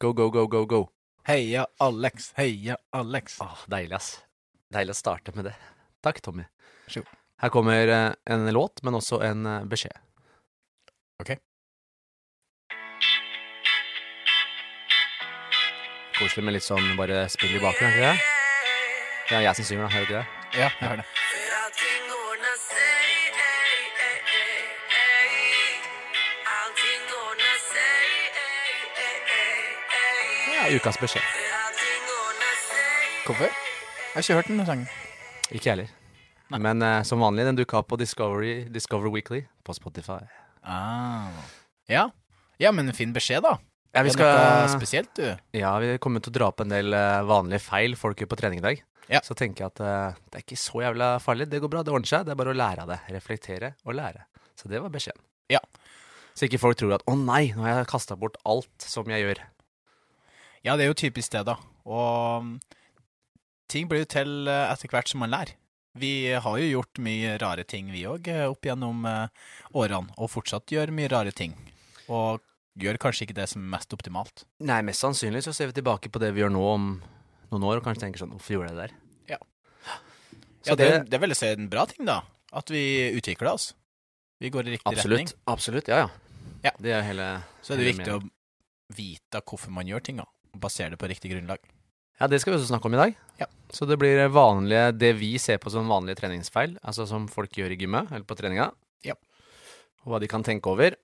Go, go, go, go, go. Heia Alex, heia Alex. Åh, deilig, ass. Deilig å starte med det. Takk, Tommy. Sjo. Her kommer eh, en låt, men også en eh, beskjed. Ok. Koselig med litt sånn bare spill i bakgrunnen, ikke det? Det er jeg som synger, da. Hører du ikke det? Ja, jeg hører det. Ukas beskjed. Hvorfor? Jeg har ikke hørt den sangen. Ikke jeg heller. Men eh, som vanlig, den dukka opp på Discovery, Discover Weekly på Spotify. Ah. Ja. ja, men fin beskjed, da. Ja, vi Er det noe skal spesielt, du? Ja, vi kommer til å dra opp en del eh, vanlige feil folk gjør på trening i dag. Ja. Så tenker jeg at eh, det er ikke så jævla farlig. Det går bra, det ordner seg. Det er bare å lære av det. Reflektere og lære. Så det var beskjeden. Ja. Så ikke folk tror at 'å nei, nå har jeg kasta bort alt som jeg gjør'. Ja, det er jo typisk det, da. Og mm, ting blir jo til eh, etter hvert som man lærer. Vi har jo gjort mye rare ting, vi òg, opp gjennom eh, årene, og fortsatt gjør mye rare ting. Og gjør kanskje ikke det som er mest optimalt. Nei, mest sannsynlig så ser vi tilbake på det vi gjør nå om noen år, og kanskje tenker sånn 'hvorfor gjorde jeg det der'? Ja. Ja, det, det- er vel å si en bra ting, da. At vi utvikler oss. Vi går i riktig retning. Absolutt. Absolutt, ja, ja. Ja. Det er hele Så er det hele viktig å vite hvorfor man gjør ting, da. Basere det på riktig grunnlag. Ja, det skal vi også snakke om i dag. Ja. Så det blir vanlige, det vi ser på som vanlige treningsfeil, altså som folk gjør i gymmet eller på treninga. Ja. Og hva de kan tenke over.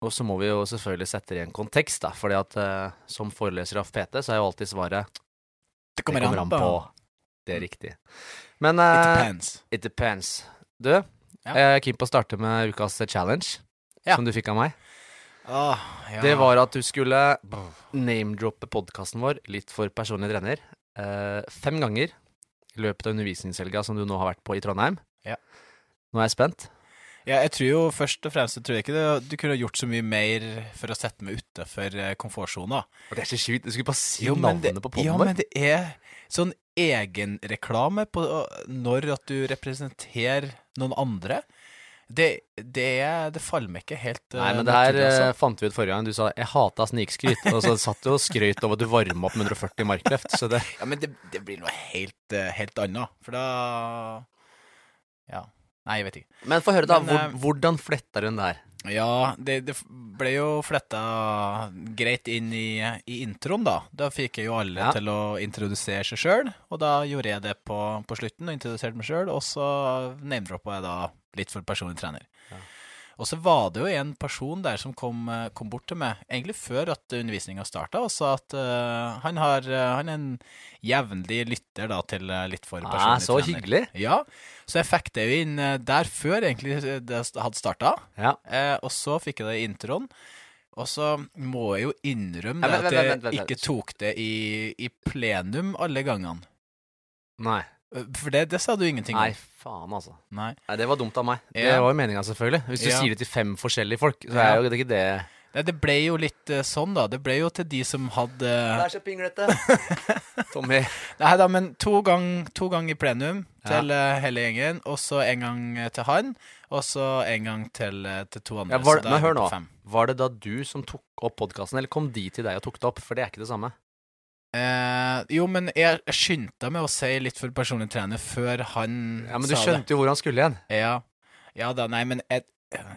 Og så må vi jo selvfølgelig sette det i en kontekst, da. fordi at eh, som foreleser av PT, så er jo alltid svaret Det Det kommer an på. Det er riktig. Men It eh, depends. it depends. Du, jeg er keen på å starte med ukas challenge, Ja. som du fikk av meg. Åh, ja. Det var at du skulle name-droppe podkasten vår, litt for personlig trener, eh, fem ganger i løpet av undervisningshelga som du nå har vært på i Trondheim. Ja. Nå er jeg spent. Ja, jeg tror jo først og fremst jeg tror ikke det, du kunne gjort så mye mer for å sette meg utafor komfortsona. Det er så sjukt. Du skulle bare si Jo, navnet det- på poden Ja, men det er sånn egenreklame på når at du representerer noen andre. Det, det, det faller meg ikke helt Nei, eh, men det her altså. eh, fant vi ut forrige gang. Du sa 'jeg hata snikskryt', og så satt du og skrøt av at du varma opp med 140 markløft. Så det Ja, men det, det blir noe helt, eh, helt annet. For da Ja. Nei, jeg vet ikke. Men få høre, da. Men, Hvor, eh, hvordan fletta du den der? Ja, det, det ble jo fletta greit inn i, i introen, da. Da fikk jeg jo alle Ja. til å introdusere seg sjøl, og da gjorde jeg det på, på slutten og introduserte meg sjøl, og så name-droppa jeg da litt for personlig trener. Ja. Og så var det jo en person der som kom, eh, kom bort til meg, egentlig før at undervisninga starta, og sa at uh, han, har, eh, han er en jevnlig lytter da til litt for personlig Ah, så trener. hyggelig. Ja, så jeg fikk det jo inn der før egentlig det hadde starta. Ja. Eh, og så fikk jeg det i introen. Og så må jeg jo innrømme Ja, det at jeg ikke tok det i, i plenum alle gangene. Nei. Eh, For det, det sa du ingenting om. Nei, faen, altså. Nei. Nei, Det var dumt av meg. Det Ja. var jo meninga, selvfølgelig. Hvis du Ja. sier det til fem forskjellige folk, så Ja. er jo det ikke det Nei, det ble jo litt eh, sånn, da. Det ble jo til de som hadde så pinglete. Tommy. Nei da, men to ganger to gang i plenum Ja. til eh, hele gjengen, og så en gang eh, til han, og så en gang til, eh, til to andre. Ja, var, så da men er vi hør på nå. fem. Var det da du som tok opp podkasten, eller kom de til deg og tok det opp? For det er ikke det samme. Eh, jo, men jeg, jeg skyndte meg å si litt for personlig trener før han sa det. Ja, Men du skjønte skjønte jo hvor han skulle igjen. Ja. ja da, nei, men jeg,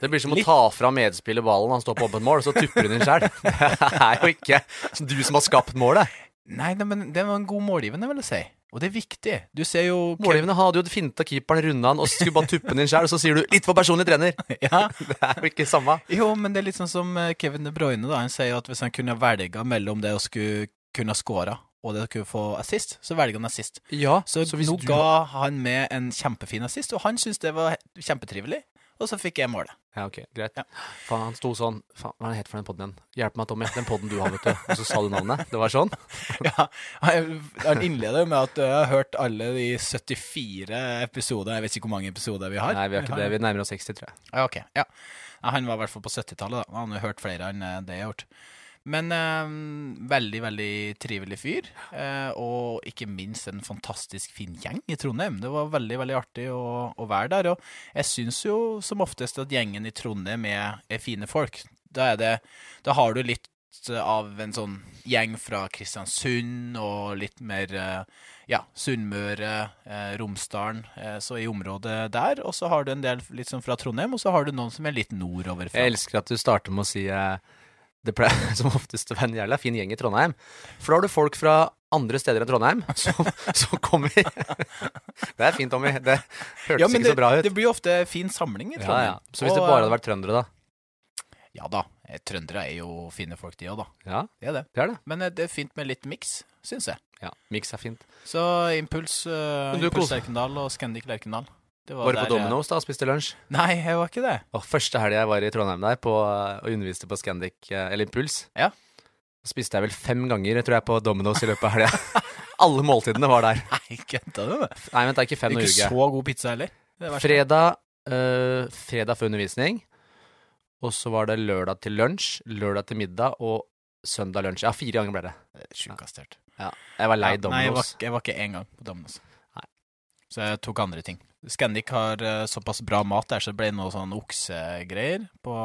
Det blir som Litt. å ta fra medspiller ballen, han står på åpent mål, og så tupper hun inn sjøl. Det er jo ikke du som har skapt målet. Nei, nei, men det var en god målgivende, vil jeg si. Og det er viktig. Du ser jo Målgivende hadde jo finta keeperen, runda han, og så skulle bare tuppe den inn sjøl, og så sier du 'litt for personlig trener'. Ja. Det er jo ikke samme. Jo, men det er litt sånn som eh, Kevin De Bruyne, da. Han sier at hvis han kunne velge mellom det å skulle kunne scora og det kunne få assist, så velger han assist. Ja, Så, så nå ga han med en kjempefin assist, og han syntes det var kjempetrivelig. Og så fikk jeg målet. Ja, ok, greit. Ja. Faen, han sto sånn Faen, Hva er det het for den podden igjen? Hjelp meg, Tommy. Den podden du har, vet du. Og så sa du navnet. Det var sånn? Ja, han innleder jo med at jeg har hørt alle de 74 episoder. Jeg vet ikke hvor mange episoder vi har. Nei, vi har ikke det. Vi nærmer oss 60, tror jeg. Ja, ok. Ja. Han var i hvert fall på 70-tallet, da. Han har hørt flere enn eh, det jeg har gjort. Men eh, veldig, veldig trivelig fyr. Eh, og ikke minst en fantastisk fin gjeng i Trondheim. Det var veldig, veldig artig å, å være der. Og jeg syns jo som oftest at gjengen i Trondheim er, er fine folk. Da, er det, da har du litt av en sånn gjeng fra Kristiansund og litt mer eh, ja, Sunnmøre, eh, Romsdalen, eh, så i området der. Og så har du en del litt sånn fra Trondheim, og så har du noen som er litt nordover. Jeg elsker at du starter med å si eh, det pleier som oftest å være en jævla fin gjeng i Trondheim. For da har du folk fra andre steder enn Trondheim som, som kommer Det er fint, Tommy. Det hørtes Ja, ikke ikke så bra ut. Det blir ofte fin samling i Trondheim. ja. Så hvis det bare hadde vært trøndere, da? Ja da, eh, trøndere er jo fine folk de òg, da. Ja, Det er det. det er det. Men eh, det er fint med litt miks, syns jeg. Ja, Miks er fint. Så Impuls, uh, Impuls Lerkendal og Scandic Lerkendal. Det Var du på eh, Domino's da og spiste lunsj? Nei, jeg var ikke det. Og første helga jeg var i Trondheim der på, og underviste på Scandic, eh, eller Impuls, Ja. spiste jeg vel fem ganger tror jeg, på Domino's i løpet av helga. Alle måltidene var der. Nei, kødda du med? Nei, vent, det er ikke fem og og ikke så god pizza heller. Er. Fredag, øh, fredag før undervisning, og så var det lørdag til lunsj, lørdag til middag og søndag lunsj. Ja, fire ganger ble det. Er hørt. Ja. Jeg var lei Ja, Nei, jeg var, Domino's. jeg var ikke én gang på Domino's. Nei. Så jeg tok andre ting. Scandic har eh, såpass bra mat der, så det ble noe sånn oksegreier på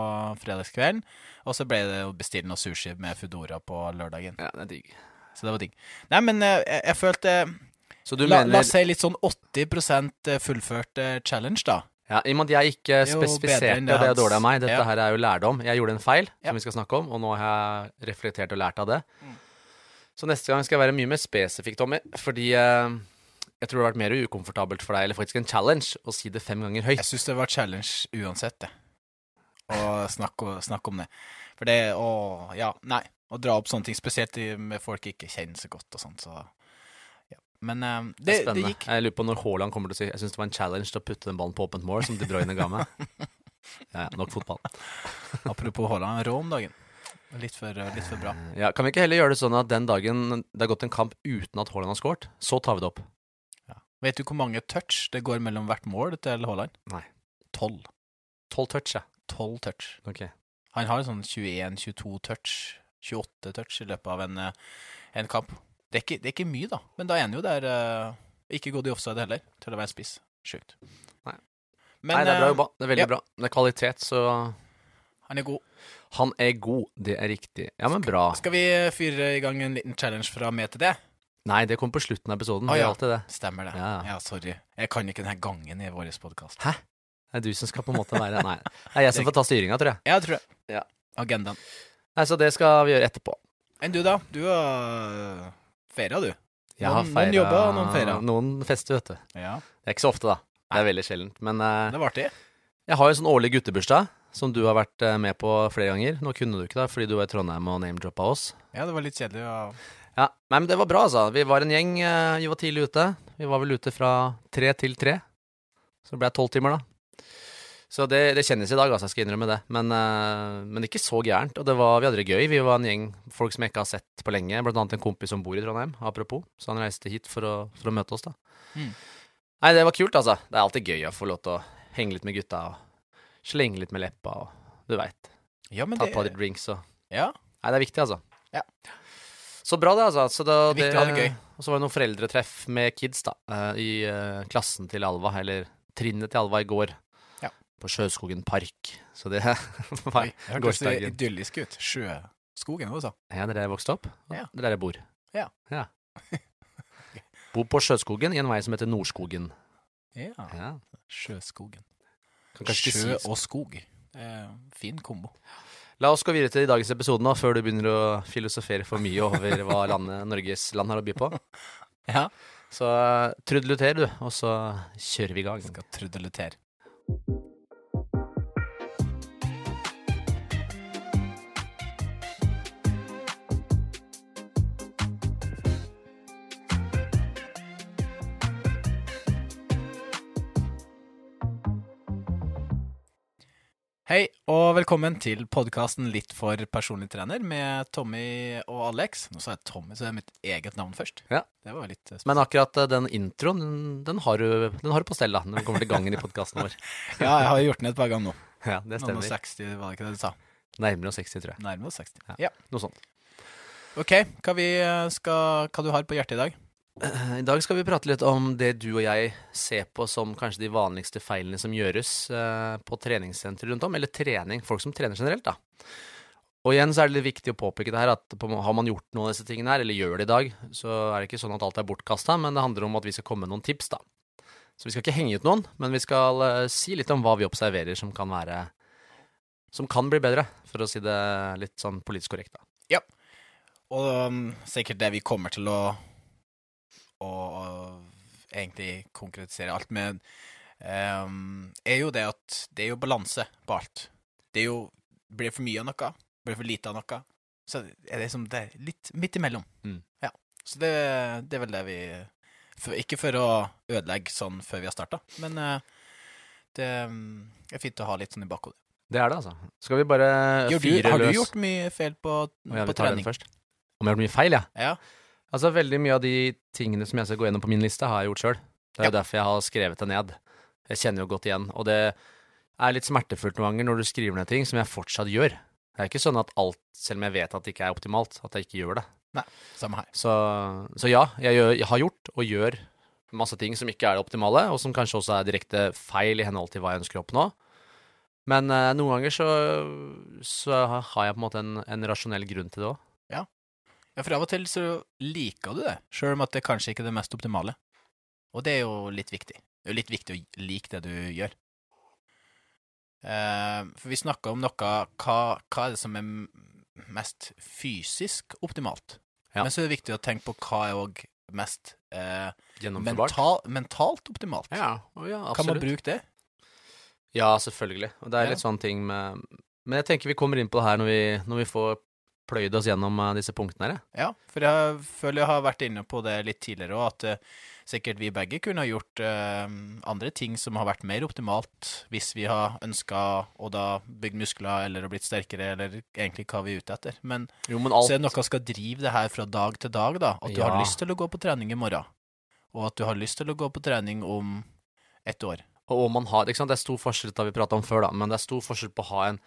fredagskvelden. Og så ble det å bestille noe sushi med Foodora på lørdagen. Ja, det er digg. Så det var digg. Nei, men eh, jeg, jeg følte Så du la, la oss si litt sånn 80 fullført eh, challenge, da. Ja, I og med at jeg ikke er spesifiserte, det det er dårlig av meg. Dette Ja. her er jo lærdom. Jeg gjorde en feil, Ja. som vi skal snakke om, og nå har jeg reflektert og lært av det. Mm. Så neste gang skal jeg være mye mer spesifikk, Tommy, fordi eh, jeg tror det har vært mer ukomfortabelt for deg, eller faktisk en challenge, å si det fem ganger høyt. Jeg syns det var challenge uansett, det. Å snakke, snakke om det. For det å Ja, nei. Å dra opp sånne ting, spesielt med folk jeg ikke kjenner så godt og sånt, så ja. Men um, Det er det, det gikk. Jeg lurer på når Haaland kommer til å si Jeg syns det var en challenge til å putte den ballen på åpent mål, som De Bruyne ga meg. Ja, ja, nok fotball. Apropos Haaland, rå om dagen. Litt for, litt for bra. Ja, kan vi ikke heller gjøre det sånn at den dagen det har gått en kamp uten at Haaland har skåret, så tar vi det opp? Vet du hvor mange touch det går mellom hvert mål til Haaland? Nei. Tolv. Tolv touch, ja. Tolv touch. Ok. Han har sånn 21-22 touch, 28 touch i løpet av en, eh, en kamp. Det er, ikke, det er ikke mye, da, men da er han jo der uh, Ikke gått i offside heller, til å være spiss. Sjukt. Nei. Men Nei, det er bra eh, jobba. Det er veldig ja. bra. Det er kvalitet, så han er god. Han er god. Det er riktig. Ja, men bra. Skal vi fyre i gang en liten challenge fra meg til det? Nei, det kommer på slutten av episoden. Ah, Det ja. alltid det. Stemmer det. Ja. Ja, sorry. Jeg kan ikke denne gangen i vår podkast. Hæ? Det er du som skal på en måte være Nei. Det er jeg som får ta styringa, tror jeg. Ja, tror jeg. Ja. Agendaen. Nei, Så det skal vi gjøre etterpå. Enn du, da? Du har feira, du. Jeg har Noen- noen feira jobber, og noen feirer. Noen fester, vet du. Ja. Det er ikke så ofte, da. Det er veldig sjeldent. Men uh... Det var artig. jeg har jo en sånn årlig guttebursdag som du har vært eh, med på flere ganger. Nå kunne du ikke det fordi du var i Trondheim og name-droppa oss. Ja, det var litt kjedelig. å- Ja, Nei, men det var bra, altså. Vi var en gjeng. eh, Vi var tidlig ute. Vi var vel ute fra tre til tre. Så det ble tolv timer, da. Så det, det kjennes i dag, altså. Jeg skal innrømme det. Men, eh, men ikke så gærent. Og det var, vi hadde det gøy. Vi var en gjeng folk som jeg ikke har sett på lenge. Blant annet en kompis som bor i Trondheim, apropos. Så han reiste hit for å, for å møte oss, da. Mm. Nei, det var kult, altså. Det er alltid gøy å få lov til å henge litt med gutta og slenge litt med leppa og du veit. Ja, men Ta på par drinks og Ja. Nei, det er viktig, altså. Ja. Så bra, det, altså. Så da, Det det gøy. Og så var det noen foreldretreff med kids, da. eh, I eh, klassen til Alva, eller trinnet til Alva i går. Ja. På Sjøskogen park. Så det var gårsdagen. det idyllisk ut. Sjøskogen, hva du Ja, det er der jeg vokste opp. Ja. Det er der jeg bor. Ja. ja. Bor på Sjøskogen i en vei som heter Nordskogen. Ja. Ja. Sjøskogen. Sjø og skog. Det en fin kombo. La oss gå videre til dagens episode nå, før du begynner å filosofere for mye over hva landet, Norges land har å by på. Ja. Så trudeluter, trudelutter, du, og så kjører vi i gang. Skal trudelutere. Hei, og velkommen til podkasten Litt for personlig trener med Tommy og Alex. Nå sa jeg Tommy, så det er mitt eget navn først. Ja. Det var litt spesielt. Men akkurat uh, den introen, den, den, har du, den har du på stell, da, når vi kommer til gangen i podkasten vår. Ja, jeg har gjort den et par ganger nå. Ja, det Noen og 60, var det ikke det du sa? Nærmere oss 60, tror jeg. Nærmere oss 60. Ja. Ja. Noe sånt. Ok, hva, vi eh, skal, hva du har på hjertet i dag? I dag skal vi prate litt om det du og jeg ser på som kanskje de vanligste feilene som gjøres eh, på treningssentre rundt om, eller trening, folk som trener generelt, da. Og igjen så er det litt viktig å påpeke det her at har man gjort noen av disse tingene her, eller gjør det i dag, så er det ikke sånn at alt er bortkasta, men det handler om at vi skal komme med noen tips, da. Så vi skal ikke henge ut noen, men vi skal eh, si litt om hva vi observerer som kan være Som kan bli bedre, for å si det litt sånn politisk korrekt, da. Og um, sikkert det vi kommer til å, å, og egentlig konkretisere alt med, um, er jo det at det er jo balanse på alt. Det er jo Blir det for mye av noe? Blir det for lite av noe? Så er det liksom det er litt midt imellom. Mm. Ja. Så det, det er vel det vi for, Ikke for å ødelegge sånn før vi har starta, men eh, det um, er fint å ha litt sånn i bakhodet. Det er det, altså. Skal vi bare fyre løs har du gjort mye feil på, oh, ja, på trening? Om jeg har gjort mye feil, ja? Ja. Altså, veldig mye av de tingene som jeg skal gå gjennom på min liste, har jeg gjort sjøl. Det er jo Ja. derfor jeg har skrevet det ned. Jeg kjenner jo godt igjen. Og det er litt smertefullt noen ganger når du skriver ned ting som jeg fortsatt gjør. Det er ikke sånn at alt, selv om jeg vet at det ikke er optimalt, at jeg ikke gjør det. Nei, Samme her. Så, så ja, jeg, gjør, jeg har gjort og gjør masse ting som ikke er det optimale, og som kanskje også er direkte feil i henhold til hva jeg ønsker å oppnå. Men eh, noen ganger så, så har jeg på en måte en, en rasjonell grunn til det òg. Ja, for av og til så liker du det, sjøl om at det kanskje ikke er det mest optimale. Og det er jo litt viktig. Det er jo litt viktig å like det du gjør. Eh, for vi snakka om noe hva, hva er det som er mest fysisk optimalt? Ja. Men så er det viktig å tenke på hva er òg mest eh, mental, mentalt optimalt. Ja, ja, kan man bruke det? Ja, selvfølgelig. Og det er litt sånne ting med Men jeg tenker vi kommer inn på det her når vi, når vi får pløyd oss gjennom eh, disse punktene her. Ja, for jeg føler jeg har vært inne på det litt tidligere òg, at uh, sikkert vi begge kunne ha gjort uh, andre ting som har vært mer optimalt hvis vi har ønska å da bygge muskler eller å blitt sterkere, eller egentlig hva vi er ute etter. Men Jo, men alt så er det noe som skal drive det her fra dag til dag, da. At du Ja. har lyst til å gå på trening i morgen, og at du har lyst til å gå på trening om ett år. Og man har, ikke sant? Det er stor forskjell, har vi prata om før, da, men det er stor forskjell på å ha en,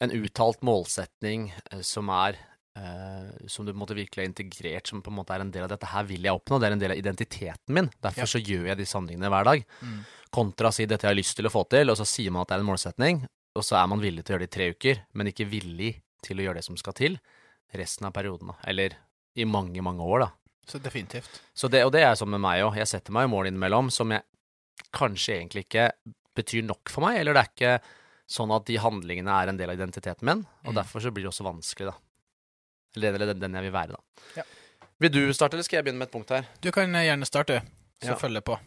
en uttalt målsetning eh, som er eh, som du på en måte virkelig har integrert, som på en måte er en del av dette her vil jeg oppnå, det er en del av identiteten min. Derfor Ja. så gjør jeg disse handlingene hver dag. Mm. Kontra å si dette jeg har lyst til å få til, og så sier man at det er en målsetning, og så er man villig til å gjøre det i tre uker, men ikke villig til å gjøre det som skal til resten av perioden. Eller i mange, mange år, da. Så definitivt. Så det, og det er sånn med meg òg. Jeg setter meg jo mål innimellom som jeg kanskje egentlig ikke betyr nok for meg, eller det er ikke sånn at de handlingene er en del av identiteten min, og Mm. derfor så blir det også vanskelig, da. Eller den, eller den jeg vil være, da. Ja. Vil du starte, eller skal jeg begynne med et punkt her? Du kan eh, gjerne starte, så Ja. følger jeg på.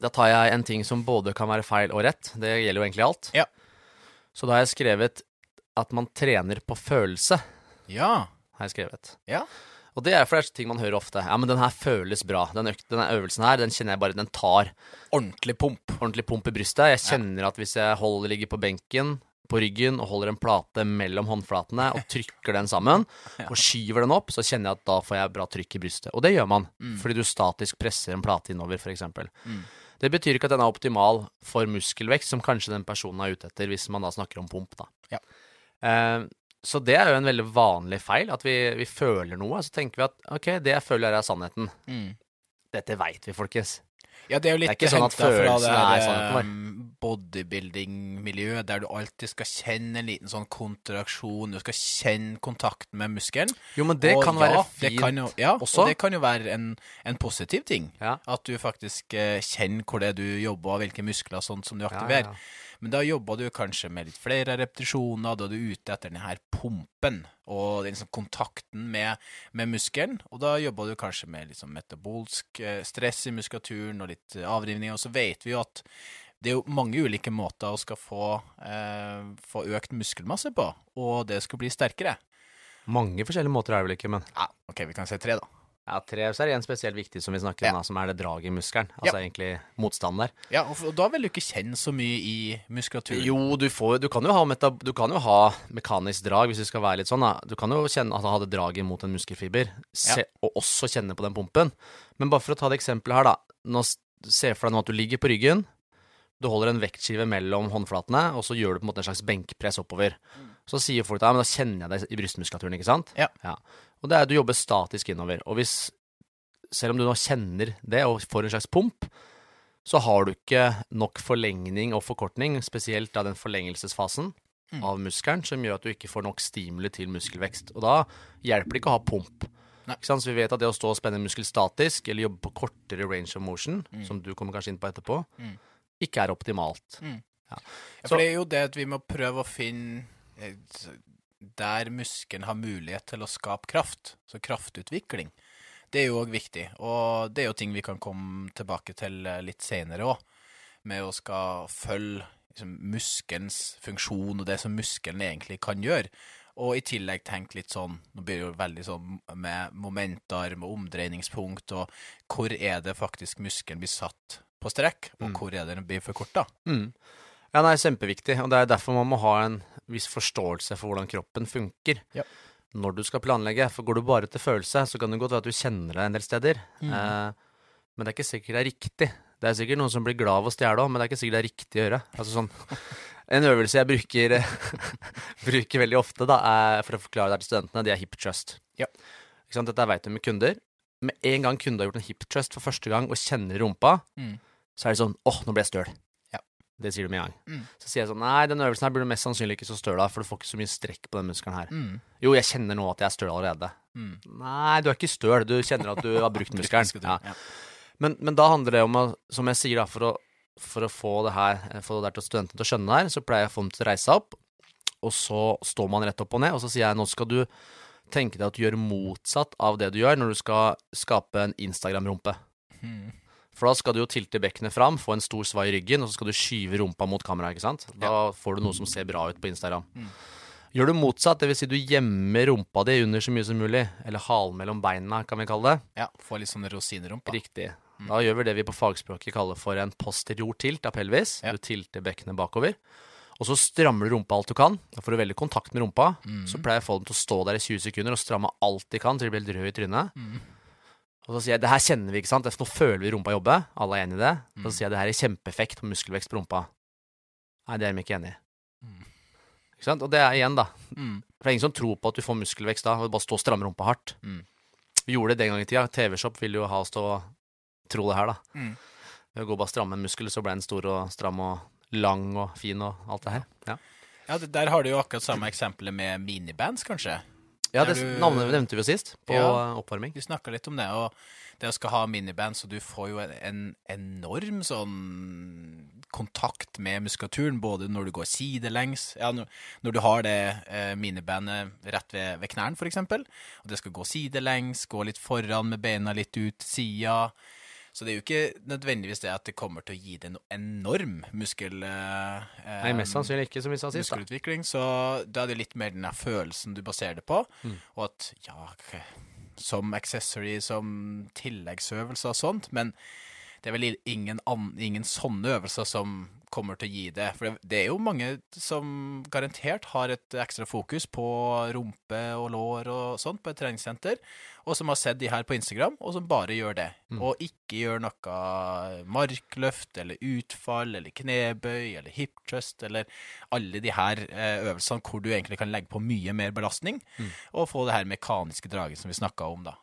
Da tar jeg en ting som både kan være feil og rett. Det gjelder jo egentlig alt. Ja. Så da har jeg skrevet at man trener på følelse, Ja. har jeg skrevet. Ja. Og det er for det er ting man hører ofte. Ja, men den her føles bra. Den, denne øvelsen her, den kjenner jeg bare den tar Ordentlig pump. ordentlig pump i brystet. Jeg kjenner at hvis jeg holder, ligger på benken på ryggen og holder en plate mellom håndflatene og trykker den sammen og skyver den opp, så kjenner jeg at da får jeg bra trykk i brystet. Og det gjør man, Mm. fordi du statisk presser en plate innover, f.eks. Mm. Det betyr ikke at den er optimal for muskelvekst, som kanskje den personen er ute etter, hvis man da snakker om pump, da. Ja. Eh, så det er jo en veldig vanlig feil, at vi, vi føler noe, så tenker vi at ok, det jeg føler er sannheten. Mm. Dette veit vi, folkens. Ja, det er jo litt Det er sånn at hentet fra det er her, um, bodybuilding-miljøet, der du alltid skal kjenne en liten sånn kontraksjon, du skal kjenne kontakten med muskelen. Jo, men det Og kan ja, være det fint kan jo, ja, også. og det kan jo være en, en positiv ting. Ja. At du faktisk eh, kjenner hvor det er du jobber, og hvilke muskler og sånt som du aktiverer. Men da jobber du kanskje med litt flere repetisjoner, da er du ute etter denne pumpen og den liksom kontakten med, med muskelen. Og da jobber du kanskje med sånn metabolsk eh, stress i muskulaturen og litt eh, avrivning. Og så vet vi jo at det er jo mange ulike måter å skal få, eh, få økt muskelmasse på, og det skal bli sterkere. Mange forskjellige måter er det vel ikke, men Ja, OK, vi kan si tre, da. Ja, tre så er det en spesielt viktig som vi snakker om, Ja. som er det draget i muskelen. Altså egentlig motstanden der. Ja, og, da vil du ikke kjenne så mye i muskulaturen. Jo, du, får, du, kan jo ha du kan jo ha mekanisk drag, hvis du skal være litt sånn. da. Du kan jo kjenne at ha det draget mot en muskelfiber, se, og også kjenne på den pumpen. Men bare for å ta det eksempelet her, da. Nå Se for deg nå at du ligger på ryggen. Du holder en vektskive mellom håndflatene, og så gjør du på en måte en slags benkpress oppover. Så sier folk da, men da kjenner jeg deg i brystmuskulaturen, ikke sant? Ja. Og det er at du jobber statisk innover. Og hvis, selv om du nå kjenner det og får en slags pump, så har du ikke nok forlengning og forkortning, spesielt av den forlengelsesfasen. Mm. av muskelen som gjør at du ikke får nok stimuli til muskelvekst. Og da hjelper det ikke å ha pump. Så vi vet at det å stå og spenne en muskel statisk, eller jobbe på kortere range of motion, som du kommer kanskje inn på etterpå, Mm. ikke er optimalt. Ja, Så- for det er jo det at vi må prøve å finne der muskelen har mulighet til å skape kraft, så kraftutvikling. Det er jo òg viktig, og det er jo ting vi kan komme tilbake til eh, litt senere òg, med å skal følge liksom, muskelens funksjon og det som muskelen egentlig kan gjøre. Og i tillegg tenke litt sånn, nå blir det jo veldig sånn med momentarm og omdreiningspunkt, og hvor er det faktisk muskelen blir satt på strekk, og hvor er det den blir forkorta? Mm. Ja, det er kjempeviktig, og det er derfor man må ha en viss forståelse for hvordan kroppen funker. Ja. Når du skal planlegge, for går du bare til følelse, så kan det godt være at du kjenner deg en del steder. Mm. Eh, men det er ikke sikkert det er riktig. Det er sikkert noen som blir glad av å stjele òg, men det er ikke sikkert det er riktig å gjøre. Altså sånn, en øvelse jeg bruker, bruker veldig ofte da, er, for å forklare det til studentene, det er hip trust. Ja. Dette vet du med kunder. Med en gang kunder har gjort en hip trust for første gang og kjenner rumpa, Mm. så er det sånn åh, nå ble jeg støl. Det sier du med en gang. Mm. Så sier jeg sånn nei, den øvelsen her blir du mest sannsynlig ikke så støl av, for du får ikke så mye strekk på den muskelen her. Mm. Jo, jeg kjenner nå at jeg er støl allerede. Mm. Nei, du er ikke støl, du kjenner at du har brukt muskelen. Ja. ja. Men, men da handler det om, som jeg sier da, for å, for å få det her, få det der til studentene til å skjønne det her, så pleier jeg å få dem til å reise seg opp, og så står man rett opp og ned, og så sier jeg nå skal du tenke deg at du gjør motsatt av det du gjør når du skal skape en Instagram-rumpe. Mm. For da skal du jo tilte bekkenet fram, få en stor svai i ryggen, og så skal du skyve rumpa mot kameraet. ikke sant? Da får du noe som ser bra ut på Instagram. Mm. Gjør du motsatt, det vil si du gjemmer rumpa di under så mye som mulig, eller halen mellom beina, kan vi kalle det. ja. Få litt sånn rosinerumpa. Riktig. Da gjør vi det vi på fagspråket kaller for en posterior tilt av pelvis. Ja. Du tilter bekkenet bakover. Og så strammer du rumpa alt du kan. Da får du veldig kontakt med rumpa. Så pleier jeg å få dem til å stå der i 20 sekunder og stramme alt de kan til de blir helt røde i trynet. Og så sier jeg det her kjenner vi, ikke sant? Nå føler vi rumpa jobbe. Alle er enig i det. Og så sier jeg det her er kjempeeffekt på muskelvekst på rumpa. Nei, det er de ikke enig i. Ikke sant? Og det er igjen, da. Mm. For det er ingen som tror på at du får muskelvekst da, å bare stå og stramme rumpa hardt. Mm. Vi gjorde det den gangen i tida. TV-Shop ville jo ha oss til å tro det her, da. Mm. Ved å gå og bare stramme en muskel, så ble den stor og stram og lang og fin og alt det her. Ja, Ja, der har du jo akkurat samme eksempelet med minibands, kanskje. Ja det du- navnet nevnte vi jo sist, på Ja. eh, oppvarming. Du snakka litt om det, og det å skal ha miniband, så du får jo en, en enorm sånn kontakt med muskulaturen, både når du går sidelengs Ja, når, du har det eh, minibandet rett ved, ved knærne, eksempel, og det skal gå sidelengs, gå litt foran med beina litt ut til sida. Så det er jo ikke nødvendigvis det at det kommer til å gi deg noe enorm muskel... Eh, eh, Nei, mest sannsynlig ikke, som vi sa sist. da. muskelutvikling, så da er det litt mer den følelsen du baserer det på, Mm. og at ja, som accessory, som tilleggsøvelser og sånt, men det er vel ingen, an, ingen sånne øvelser som kommer til å gi det. For det, det er jo mange som garantert har et ekstra fokus på rumpe og lår og sånt på et treningssenter, og som har sett de her på Instagram, og som bare gjør det. Og ikke gjør noe markløft eller utfall eller knebøy eller hip thrust eller alle de her eh, øvelsene hvor du egentlig kan legge på mye mer belastning, og få det her mekaniske draget som vi snakka om, da.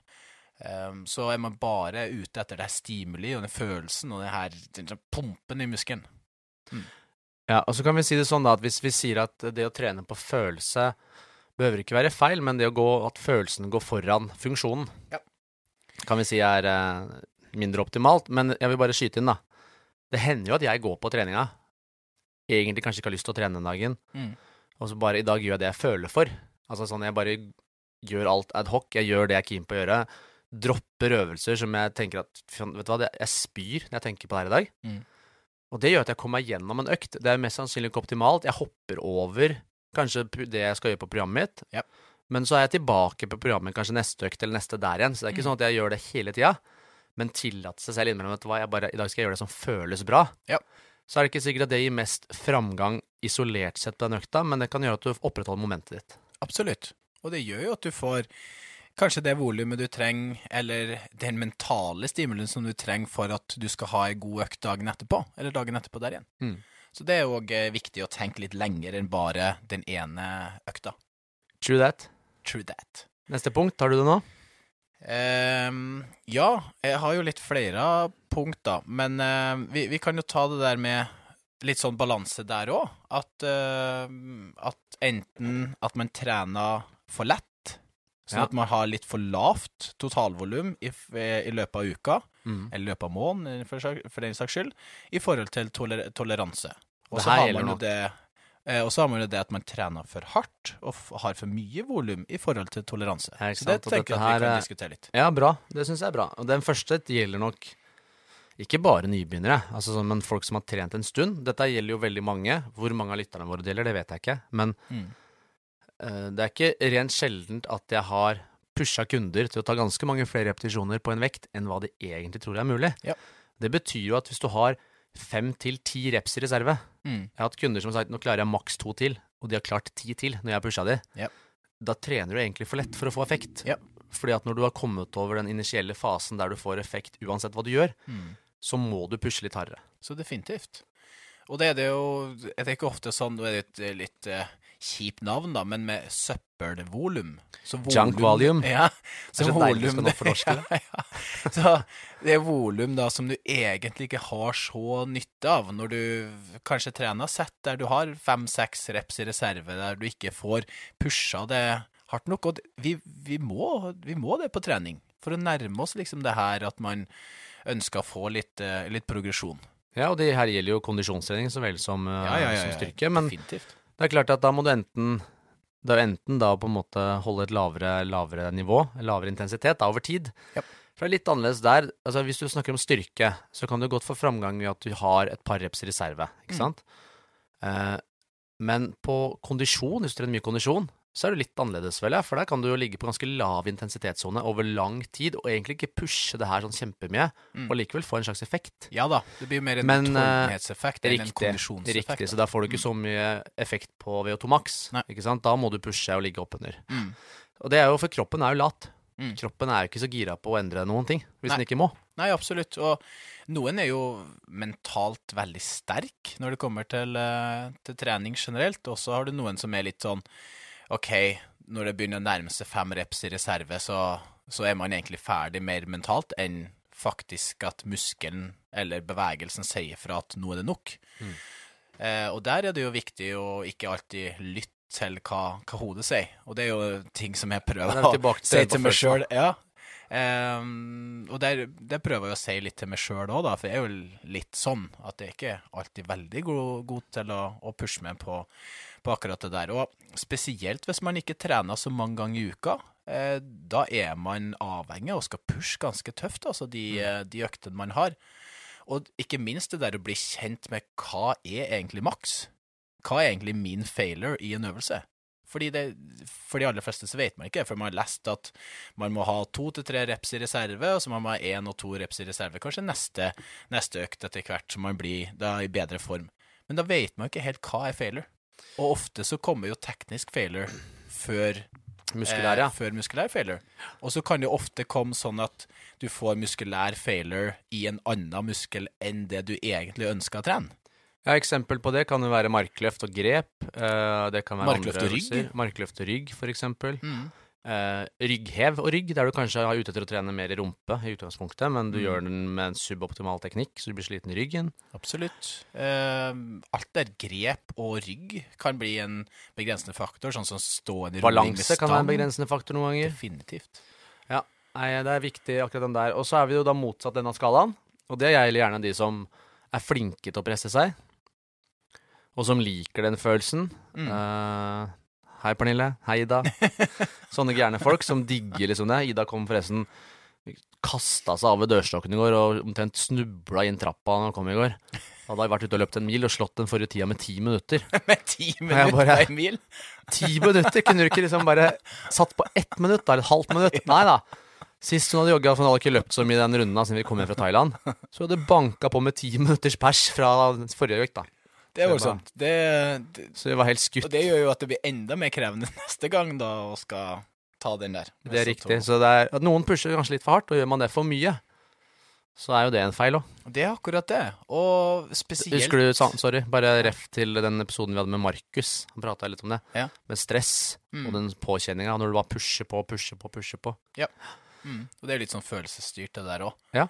Um, så er man bare ute etter det her stimuli og den følelsen og det her den pumpen i muskelen. Ja, og så kan vi si det sånn da, at hvis vi sier at det å trene på følelse behøver ikke være feil, men det å gå, at følelsen går foran funksjonen, Ja. kan vi si er eh, mindre optimalt. Men jeg vil bare skyte inn, da. Det hender jo at jeg går på treninga, egentlig kanskje ikke har lyst til å trene den dagen, Mm. og så bare i dag gjør jeg det jeg føler for. Altså sånn, jeg bare gjør alt ad hoc, jeg gjør det jeg er keen på å gjøre. Dropper øvelser som jeg tenker at Vet du hva, jeg spyr når jeg tenker på det her i dag. Mm. Og det gjør at jeg kommer meg gjennom en økt. Det er mest sannsynlig ikke optimalt. Jeg hopper over kanskje det jeg skal gjøre på programmet mitt. Yep. Men så er jeg tilbake på programmet kanskje neste økt eller neste der igjen. Så det er ikke sånn at jeg gjør det hele tida, men tillate seg selv innimellom at bare, i dag skal jeg gjøre det som føles bra. Ja. Så er det ikke sikkert at det gir mest framgang isolert sett på den økta, men det kan gjøre at du opprettholder momentet ditt. Absolutt. Og det gjør jo at du får kanskje det volumet du trenger, eller den mentale stimulien som du trenger for at du skal ha ei god økt dagen etterpå, eller dagen etterpå der igjen. Mm. Så det er òg viktig å tenke litt lenger enn bare den ene økta. True that. True that. Neste punkt, tar du det nå? Um, ja, jeg har jo litt flere punkt, da. Men uh, vi, vi kan jo ta det der med litt sånn balanse der òg. At, uh, at enten at man trener for lett, sånn Ja. at man har litt for lavt totalvolum i, i løpet av uka, Mm. eller løpet av måneden, for, for den saks skyld, i forhold til toler toleranse. Og så har man jo det eh, og så har man jo det at man trener for hardt og har for mye volum i forhold til toleranse. Ja, så det tenker jeg at vi kan er- diskutere litt. Ja, bra. Det syns jeg er bra. Og den første gjelder nok ikke bare nybegynnere, altså men folk som har trent en stund. Dette gjelder jo veldig mange. Hvor mange av lytterne våre gjelder, det vet jeg ikke. Men Mm. Eh, det er ikke rent sjeldent at jeg har pusha kunder til å ta ganske mange flere repetisjoner på en vekt enn hva de egentlig tror er mulig. Ja. Det betyr jo at hvis du har fem til ti reps i reserve Mm. Jeg har hatt kunder som har sagt nå klarer jeg maks to til, og de har klart ti til når jeg har pusha de. Ja. Da trener du egentlig for lett for å få effekt. Ja. Fordi at når du har kommet over den initielle fasen der du får effekt uansett hva du gjør, Mm. så må du pushe litt hardere. Så definitivt. Og det er det jo Det er ikke ofte sånn Nå er det litt, litt eh, kjipt navn, da, men med søppelvolum. Junk volume. Ja. Det er så deilig du skal nå fornorske det. ja, ja. Så det er volum da som du egentlig ikke har så nytte av når du kanskje trener sett der du har fem-seks reps i reserve, der du ikke får pusha det hardt nok. Og vi, vi, må, vi må det på trening for å nærme oss liksom det her at man ønsker å få litt, eh, litt progresjon. Ja, og det her gjelder jo kondisjonstrening så vel som, eh, som styrke. Men Definitivt. Det er klart at da må du enten det er jo enten da på en måte holde et lavere, lavere nivå, lavere intensitet da over tid. Yep. For det er litt annerledes der. Altså Hvis du snakker om styrke, så kan du godt få framgang ved at du har et par reps i reserve. ikke Mm. sant? Eh, men på kondisjon, hvis du trener mye kondisjon, så er det litt annerledes, vel, ja. For der kan du jo ligge på ganske lav intensitetssone over lang tid, og egentlig ikke pushe det her sånn kjempemye, Mm. og likevel få en slags effekt. Ja da, det blir mer en Men, eh, utholdenhetseffekt enn en kondisjonseffekt. riktig, så da får du ikke så mye effekt på VO2 max. Ikke sant? Da må du pushe og ligge oppunder. Mm. Og det er jo for kroppen er jo lat. Mm. Kroppen er jo ikke så gira på å endre noen ting, hvis Nei. den ikke må. Nei, absolutt. Og noen er jo mentalt veldig sterk når det kommer til, eh, til trening generelt, og så har du noen som er litt sånn OK, når det begynner å nærme seg fem reps i reserve, så, så er man egentlig ferdig mer mentalt enn faktisk at muskelen eller bevegelsen sier fra at nå er det nok. Mm. Eh, og der er det jo viktig å ikke alltid lytte til hva, hva hodet sier, og det er jo ting som jeg prøver er å til si til meg sjøl. Ja. Eh, og der, det prøver jeg å si litt til meg sjøl òg, for jeg er jo litt sånn at jeg ikke alltid veldig god, god til å, å pushe meg på, på akkurat det der. Og spesielt hvis man ikke trener så mange ganger i uka. Eh, da er man avhengig og skal pushe ganske tøft, altså de, eh, de øktene man har. Og ikke minst det der å bli kjent med hva er egentlig maks? Hva er egentlig min failure i en øvelse? Fordi det, for de aller fleste så vet man ikke, for man har lest at man må ha to til tre reps i reserve, og så må man ha én og to reps i reserve. Kanskje neste, neste økt etter hvert, så man blir da i bedre form. Men da vet man ikke helt hva er failure. Og ofte så kommer jo teknisk failure før Muskulær, ja. eh, før muskulær failure. Og så kan det ofte komme sånn at du får muskulær failure i en annen muskel enn det du egentlig ønsker å trene. ja. Eksempel på det kan jo være markløft og grep. eh, det kan være Markløft og rygg? Markløft og rygg, for eksempel. Eh, rygghev og rygg, der du kanskje er ute etter å trene mer i rumpe i utgangspunktet, men du Mm. gjør den med en suboptimal teknikk, så du blir sliten i ryggen. Absolutt. Eh, alt der grep og rygg kan bli en begrensende faktor, sånn som stående rulling med Balanse kan være en begrensende faktor noen ganger. Definitivt. Nei, det er viktig akkurat den der. Og så er vi jo da motsatt denne skalaen. Og det gjelder gjerne de som er flinke til å presse seg, og som liker den følelsen. Mm. Eh, hei, Pernille. Hei, Ida. Sånne gærne folk som digger liksom det. Ida kom forresten Kasta seg av ved dørstokken i går og omtrent snubla inn trappa da han kom i går. Hadde jeg vært ute og løpt en mil og slått den forrige tida med ti minutter. Med ti minutter bare- en mil. Ti minutter! Kunne du ikke liksom bare satt på ett minutt, da? Eller et halvt minutt? Nei da. Sist hun hadde jogga, for hun hadde ikke løpt så mye den runden da, siden vi kom hjem fra Thailand, så hadde banka på med ti minutters pers fra forrige økt, da. Det er voldsomt. Det, det, Så vi var helt skutt. og det gjør jo at det blir enda mer krevende neste gang, da, å skal ta den der. Det er riktig. Så det er noen pusher kanskje litt for hardt, og gjør man det for mye, så er jo det en feil òg. Det er akkurat det. Og spesielt Husker du, sorry, bare ref til den episoden vi hadde med Markus. Han prata litt om det. Ja. Med stress Mm. og den påkjenninga når du bare pusher på, pusher på, pusher på. mm, Og det er litt sånn følelsesstyrt, det der òg. Ja.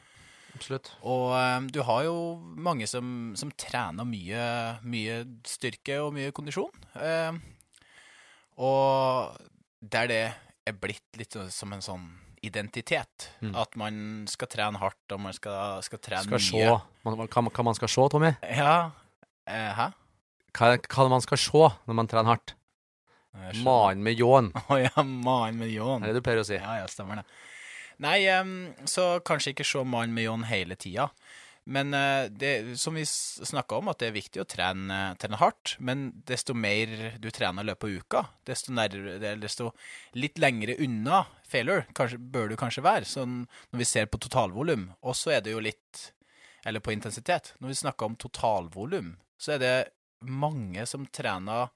Absolutt. Og um, du har jo mange som, som trener mye, mye styrke og mye kondisjon. Um, og der det er blitt litt som en sånn identitet. Mm. At man skal trene hardt, og man skal, skal trene Skal mye. man, Hva hva man skal se, Tommy? Ja. Eh, hæ? Hva, hva man skal se når man trener hardt? Mannen med ljåen, Å ja, mannen med ljåen. er det du pleier å si. Ja, ja, stemmer det. Nei, så kanskje ikke se mannen med John hele tida. Men eh, det, som vi snakka om, at det er viktig å trene, trene hardt. Men desto mer du trener i løpet av uka, desto, nærmere, desto litt lengre unna failure kanskje, bør du kanskje være. Sånn når vi ser på totalvolum. Og så er det jo litt Eller på intensitet. Når vi snakker om totalvolum, så er det mange som trener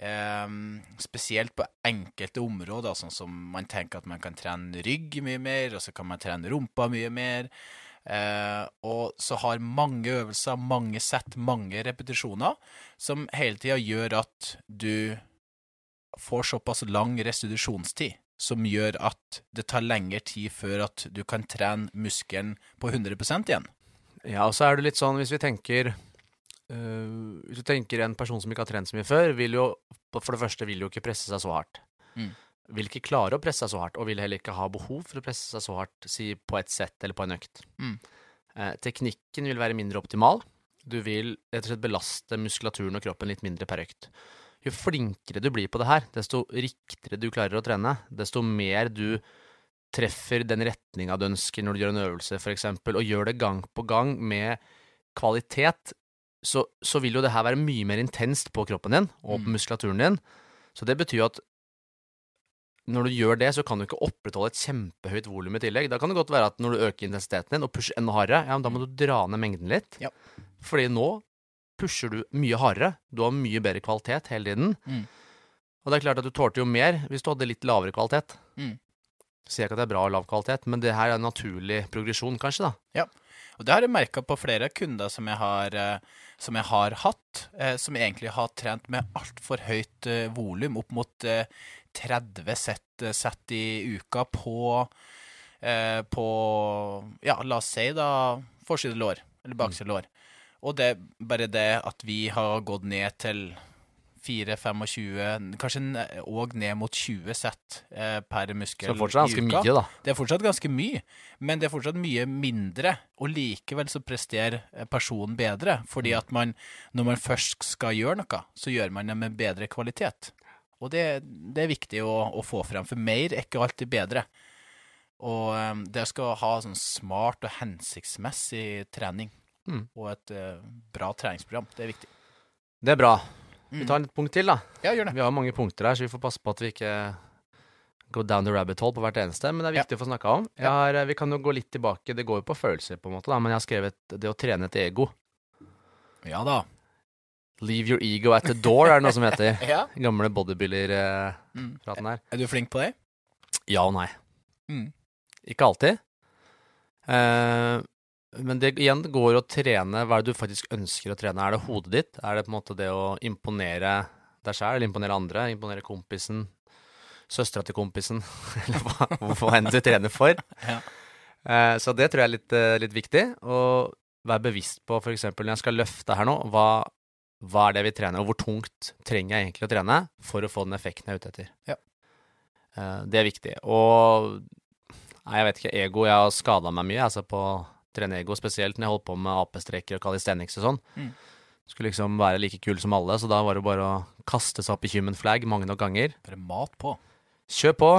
Ehm, spesielt på enkelte områder, sånn som man tenker at man kan trene rygg mye mer, og så kan man trene rumpa mye mer. Eh, og så har mange øvelser, mange sett, mange repetisjoner, som hele tida gjør at du får såpass lang restitusjonstid, som gjør at det tar lengre tid før at du kan trene muskelen på 100% igjen. Ja, og så er det litt sånn, hvis vi tenker øh, Hvis du tenker en person som ikke har trent så mye før, vil jo for det første vil jo ikke presse seg så hardt. Mm. Vil ikke klare å presse seg så hardt, og vil heller ikke ha behov for å presse seg så hardt, si på et sett eller på en økt. Mm. Uh, teknikken vil være mindre optimal. Du vil rett og slett belaste muskulaturen og kroppen litt mindre per økt. Jo flinkere du blir på det her, desto riktigere du klarer å trene, desto mer du treffer den retninga du ønsker når du gjør en øvelse, f.eks., og gjør det gang på gang med kvalitet, så, så vil jo det her være mye mer intenst på kroppen din og på Mm. muskulaturen din. Så det betyr at når du gjør det, så kan du ikke opprettholde et kjempehøyt volum i tillegg. Da kan det godt være at når du øker intensiteten din og pusher enda hardere, ja, men da må du dra ned mengden litt. Ja. Fordi nå pusher du mye hardere, du har mye bedre kvalitet hele tiden. Mm. Og det er klart at du tålte jo mer hvis du hadde litt lavere kvalitet. Mm. Sier ikke at det er bra og lav kvalitet, men det her er en naturlig progresjon, kanskje, da. Ja. Og det har jeg merka på flere kunder som jeg har, eh, som jeg har hatt, eh, som egentlig har trent med altfor høyt eh, volum, opp mot eh, 30 sett, eh, sett i uka på, eh, på Ja, la oss si da forside lår, eller bakside lår. Og det bare det at vi har gått ned til 4-25, kanskje òg ned mot 20 sett eh, per muskel Så fortsatt ganske mye, da. Det er fortsatt ganske mye, men det er fortsatt mye mindre. Og likevel så presterer eh, personen bedre, fordi at man, når man først skal gjøre noe, så gjør man det med bedre kvalitet. Og det, det er viktig å, å få frem, for mer er ikke alltid bedre. Og eh, det skal ha sånn smart og hensiktsmessig trening, Mm. og et eh, bra treningsprogram. Det er viktig. Det er bra. Vi tar et punkt til, da. Ja, gjør det. Vi har mange punkter her, så vi får passe på at vi ikke går down the rabbit hole på hvert eneste, men det er Ja. viktig å få snakka om. Har, eh, vi kan jo gå litt tilbake, det går jo på følelser, på en måte, da, men jeg har skrevet det å trene et ego. Ja da. Leave your ego at the door, er det noe som heter. Ja. Gamle bodybuilder-praten Mm. her. Er du flink på det? Ja og nei. Mm. Ikke alltid. Eh, men det igjen går å trene hva er det du faktisk ønsker å trene. Er det hodet ditt? Er det på en måte det å imponere deg sjæl, eller imponere andre? Imponere kompisen? Søstera til kompisen? eller hva, hva enn du trener for. Ja. Eh, så det tror jeg er litt, eh, litt viktig. Å være bevisst på f.eks. når jeg skal løfte her nå, hva, hva er det vi trener, og hvor tungt trenger jeg egentlig å trene for å få den effekten jeg er ute etter. Ja. Eh, det er viktig. Og Nei, jeg vet ikke. Ego. Jeg har skada meg mye altså på å trene ego, spesielt når jeg holdt på med AP-streker og calisthenics og sånn. Mm. Skulle liksom være like kul som alle, så da var det bare å kaste seg opp i human flag mange nok ganger. Bare mat på. Kjør på.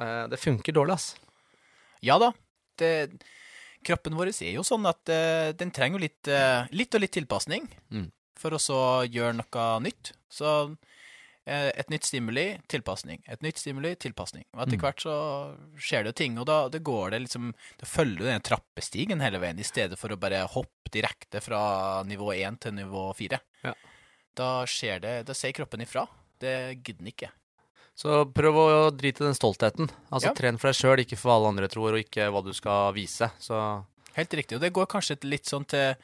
Eh, det funker dårlig, ass. Ja da. Det, kroppen vår er jo sånn at eh, den trenger jo litt, eh, litt og litt tilpasning Mm. for å så gjøre noe nytt. Så et nytt stimuli, tilpasning. Et nytt stimuli, tilpasning. Og etter Mm. hvert så skjer det jo ting, og da det går det liksom Det følger den trappestigen hele veien, i stedet for å bare hoppe direkte fra nivå 1 til nivå 4. Ja. Da skjer det Da sier kroppen ifra. Det gidder den ikke. Så prøv å drite den stoltheten. Altså Ja. Tren for deg sjøl, ikke for hva alle andre tror, og ikke hva du skal vise. Så Helt riktig. Og det går kanskje litt sånn til,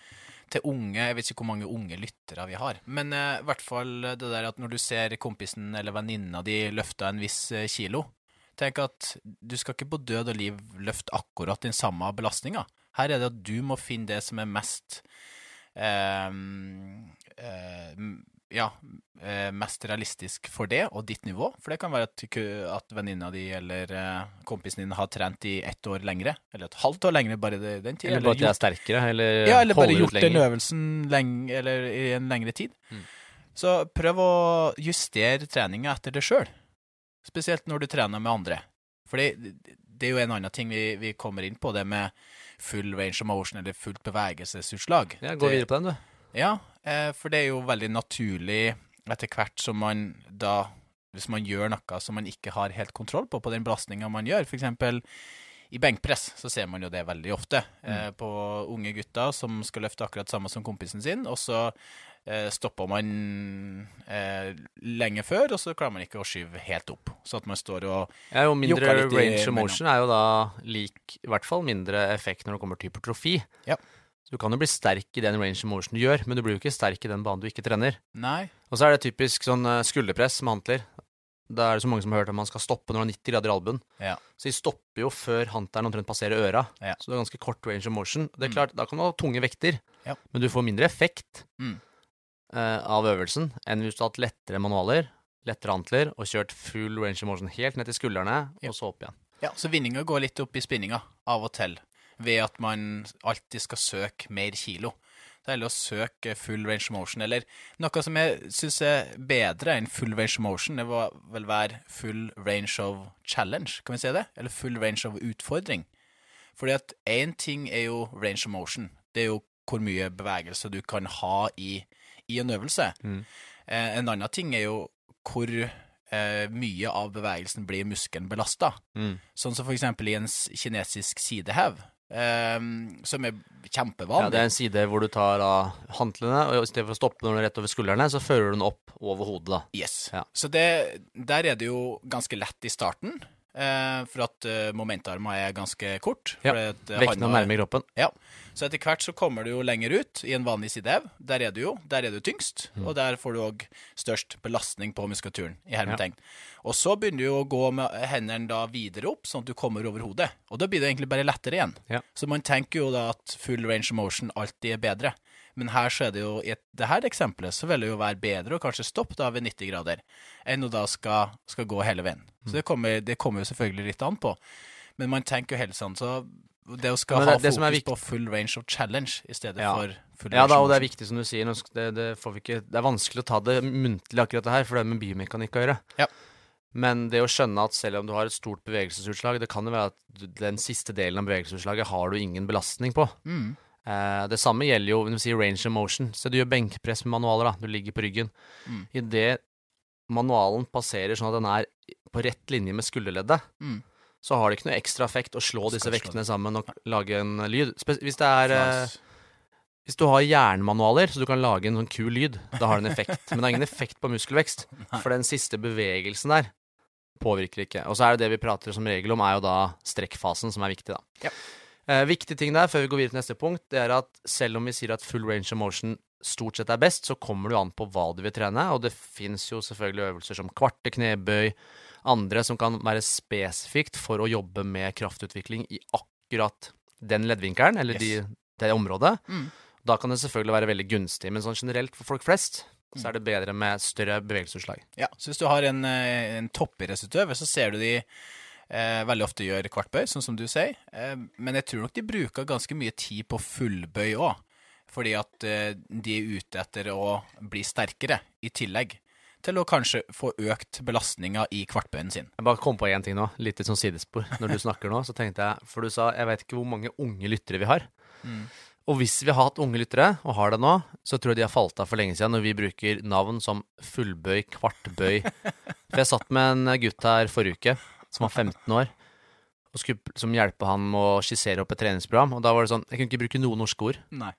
til unge Jeg vet ikke hvor mange unge lyttere vi har. Men eh, i hvert fall det der at når du ser kompisen eller venninna di løfte en viss eh, kilo Tenk at du skal ikke på død og liv løfte akkurat den samme belastninga. Her er det at du må finne det som er mest eh, eh, ja, eh, mest realistisk for det og ditt nivå. For det kan være at, at venninna di eller eh, kompisen din har trent i ett år lengre, eller et halvt år lengre bare den tida. Eller bare at de er sterkere, eller, Ja, eller bare gjort den øvelsen lenge, eller i en lengre tid. Mm. Så prøv å justere treninga etter det sjøl. Spesielt når du trener med andre. For det, det er jo en annen ting vi, vi kommer inn på, det med full range of motion, eller fullt bevegelsesutslag. Ja, Gå videre på den, du. Ja, eh, for det er jo veldig naturlig etter hvert som man da Hvis man gjør noe som man ikke har helt kontroll på, på den belastninga man gjør, f.eks. i benkpress, så ser man jo det veldig ofte mm. på unge gutter som skal løfte akkurat samme som kompisen sin, og så eh, stopper man eh, lenge før, og så klarer man ikke å skyve helt opp. Så at man står og Ja, jo mindre range of motion er jo da lik I hvert fall mindre effekt når det kommer til hypertrofi. Ja. Så du kan jo bli sterk i den range of motion du gjør, men du blir jo ikke sterk i den banen du ikke trener. Nei. Og så er det typisk sånn eh, skulderpress med hantler. Da er det så mange som har hørt at man skal stoppe når man har 90 grader i albuen. Ja. Så de stopper jo før hanteren omtrent passerer øra. Ja. Så det er ganske kort range of motion. Det er Mm. klart, Da kan du ha tunge vekter, Ja. men du får mindre effekt Mm. uh, av øvelsen enn hvis du har hatt lettere manualer, lettere hantler og kjørt full range of motion helt ned til skuldrene, og så opp igjen. Ja, så vinninga går litt opp i spinninga av og til, ved at man alltid skal søke mer kilo. Det er heller å søke full range of motion, eller noe som jeg syns er bedre enn full range of motion, det vil vel være full range of challenge, kan vi si det? Eller full range of utfordring. Fordi at én ting er jo range of motion, det er jo hvor mye bevegelse du kan ha i, i en øvelse. Mm. Eh, en annen ting er jo hvor eh, mye av bevegelsen blir muskelen belasta. Mm. Sånn som for eksempel i en kinesisk sidehev, ehm, som er Ja, det er en side hvor du tar av hantlene, og i stedet for å stoppe når du er rett over skuldrene, så fører du den opp over hodet, da. Yes. Ja. Så det, der er det jo ganske lett i starten, for at uh, momentarma er ganske kort. Ja, Vekten eh, er nærme kroppen. Ja. Så etter hvert så kommer du jo lenger ut i en vanlig sidehev. Der er du jo, der er du tyngst, Mm. og der får du òg størst belastning på muskulaturen, i hermetegn. Og så begynner du jo å gå med hendene da videre opp, sånn at du kommer over hodet. Og da blir det egentlig bare lettere igjen. Ja. Så man tenker jo da at full range of motion alltid er bedre. Men her så er det jo, i dette eksempelet så vil det jo være bedre å kanskje stoppe da ved 90 grader, enn å da skal, skal gå hele veien. Mm. Så det kommer, det kommer jo selvfølgelig litt an på. Men man tenker jo helt sånn, så det å skal det- ha fokus viktig- på full range of challenge i stedet Ja. for full Ja range da, of og det er viktig som du sier. Det, det, får vi ikke, det er vanskelig å ta det muntlig akkurat det her, for det er med biomekanikk å gjøre. Ja. Men det å skjønne at selv om du har et stort bevegelsesutslag, det kan jo være at den siste delen av bevegelsesutslaget har du ingen belastning på. Mm. Eh, det samme gjelder jo når du sier range of motion. Så du gjør benkpress med manualer, da. Du ligger på ryggen. Mm. Idet manualen passerer sånn at den er på rett linje med skulderleddet, Mm. så har det ikke noe ekstra effekt å slå disse vektene sammen og lage en lyd. Spe hvis det er eh, Hvis du har jernmanualer, så du kan lage en sånn kul lyd, da har det en effekt. Men det har ingen effekt på muskelvekst, for den siste bevegelsen der påvirker ikke. Og så er det det vi prater som regel om, er jo da strekkfasen som er viktig, da. Ja. Eh, viktig ting der, før vi går videre til neste punkt, det er at selv om vi sier at full range of motion stort sett er best, så kommer det jo an på hva du vil trene, og det fins jo selvfølgelig øvelser som kvarte knebøy, andre som kan være spesifikt for å jobbe med kraftutvikling i akkurat den leddvinkelen, eller Yes. de, det området. Mm. Da kan det selvfølgelig være veldig gunstig, men sånn generelt for folk flest så er det bedre med større bevegelsesutslag. Ja, så hvis du har en, eh, en toppidrettsutøver, så ser du de eh, veldig ofte gjør kvartbøy, sånn som du sier. Eh, men jeg tror nok de bruker ganske mye tid på fullbøy òg. Fordi at eh, de er ute etter å bli sterkere, i tillegg til å kanskje få økt belastninga i kvartbøyen sin. Jeg bare kom på én ting nå, litt sånn sidespor. Når du snakker nå, så tenkte jeg For du sa jeg vet ikke hvor mange unge lyttere vi har. Mm. Og hvis vi har hatt unge lyttere, og har det nå, så tror jeg de har falt av for lenge siden når vi bruker navn som fullbøy, kvartbøy. For jeg satt med en gutt her forrige uke, som var 15 år, og skulle som hjelpe han med å skissere opp et treningsprogram. Og da var det sånn Jeg kunne ikke bruke noen norske ord. Nei.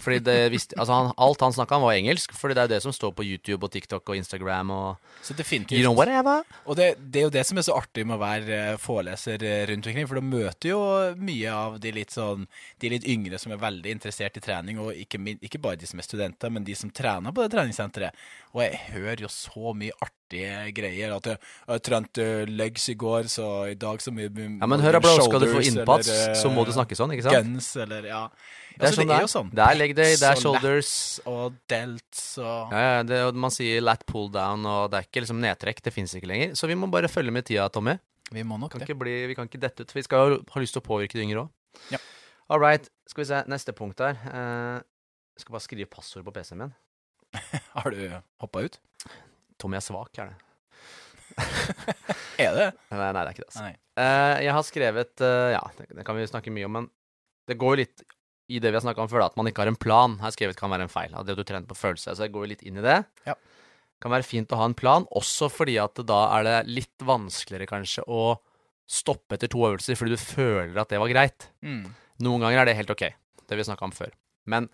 Fordi det visste, altså han, Alt han snakka om, var engelsk, fordi det er det som står på YouTube og TikTok og Instagram og Så definitivt. You know. Og det, det er jo det som er så artig med å være eh, foreleser eh, rundt omkring, for da møter jo mye av de litt sånn De litt yngre som er veldig interessert i trening, og ikke, ikke bare de som er studenter, men de som trener på det treningssenteret. Og jeg hører jo så mye artig artige greier. At jeg, jeg trente legs i går, så i dag så mye Ja, men hør bro, skal du få innpass, eller, så må du eh, snakke sånn, ikke sant? Guns, eller ja. Det er Altså, sånn det er jo sånn. Det er leg day, det er shoulders. Og delts og Ja, ja, det, man sier lat pull down, og det er ikke liksom nedtrekk. Det fins ikke lenger. Så vi må bare følge med tida, Tommy. Vi må nok Kan det. bli, vi kan ikke dette ut. for Vi skal ha lyst til å påvirke de yngre òg. Ja. All right. Skal vi se. Neste punkt her. Uh, jeg skal bare skrive passord på PC-en min. Har du hoppa ut? Tommy er svak, er det. Er det? Nei, nei, det er ikke det. Altså. Eh, jeg har skrevet uh, Ja, det, det kan vi snakke mye om, men det går jo litt i det vi har snakka om før, da, at man ikke har en plan. Her skrevet kan være en feil. At det du trener på følelse. Så jeg går jo litt inn i det. Ja. Kan være fint å ha en plan, også fordi at da er det litt vanskeligere kanskje å stoppe etter to øvelser fordi du føler at det var greit. Mm. Noen ganger er det helt ok, det vi snakka om før. Men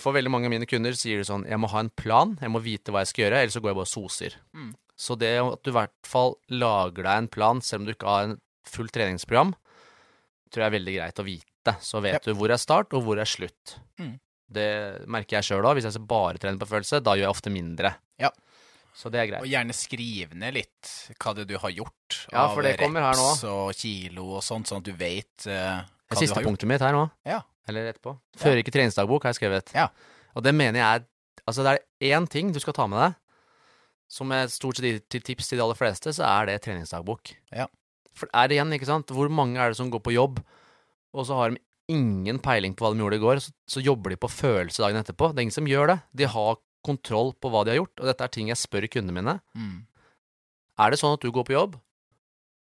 for veldig mange av mine kunder sier de sånn Jeg må ha en plan, jeg må vite hva jeg skal gjøre, ellers så går jeg bare og soser. Mm. Så det at du i hvert fall lager deg en plan, selv om du ikke har en fullt treningsprogram, tror jeg er veldig greit å vite. Så vet du hvor er start, og hvor er slutt. Mm. Det merker jeg sjøl òg. Hvis jeg bare trener på følelse, da gjør jeg ofte mindre. Ja. Så det er greit. Og gjerne skrive ned litt hva det du har gjort Ja, for det kommer her nå. reps og kilo og sånt, sånn at du vet hva Det du har gjort. Det siste punktet mitt her nå, Ja. Eller etterpå. Fører ikke treningsdagbok, har jeg skrevet. Ja. Og det mener jeg er Altså, det er én ting du skal ta med deg, som er stort sett til tips til de aller fleste, så er det treningsdagbok. Ja. For er det igjen, ikke sant, hvor mange er det som går på jobb, og så har de ingen peiling på hva de gjorde i går, så, så jobber de på følelse dagen etterpå. Det er ingen som gjør det. De har kontroll på hva de har gjort, og dette er ting jeg spør kundene mine. Mm. Er det sånn at du går på jobb,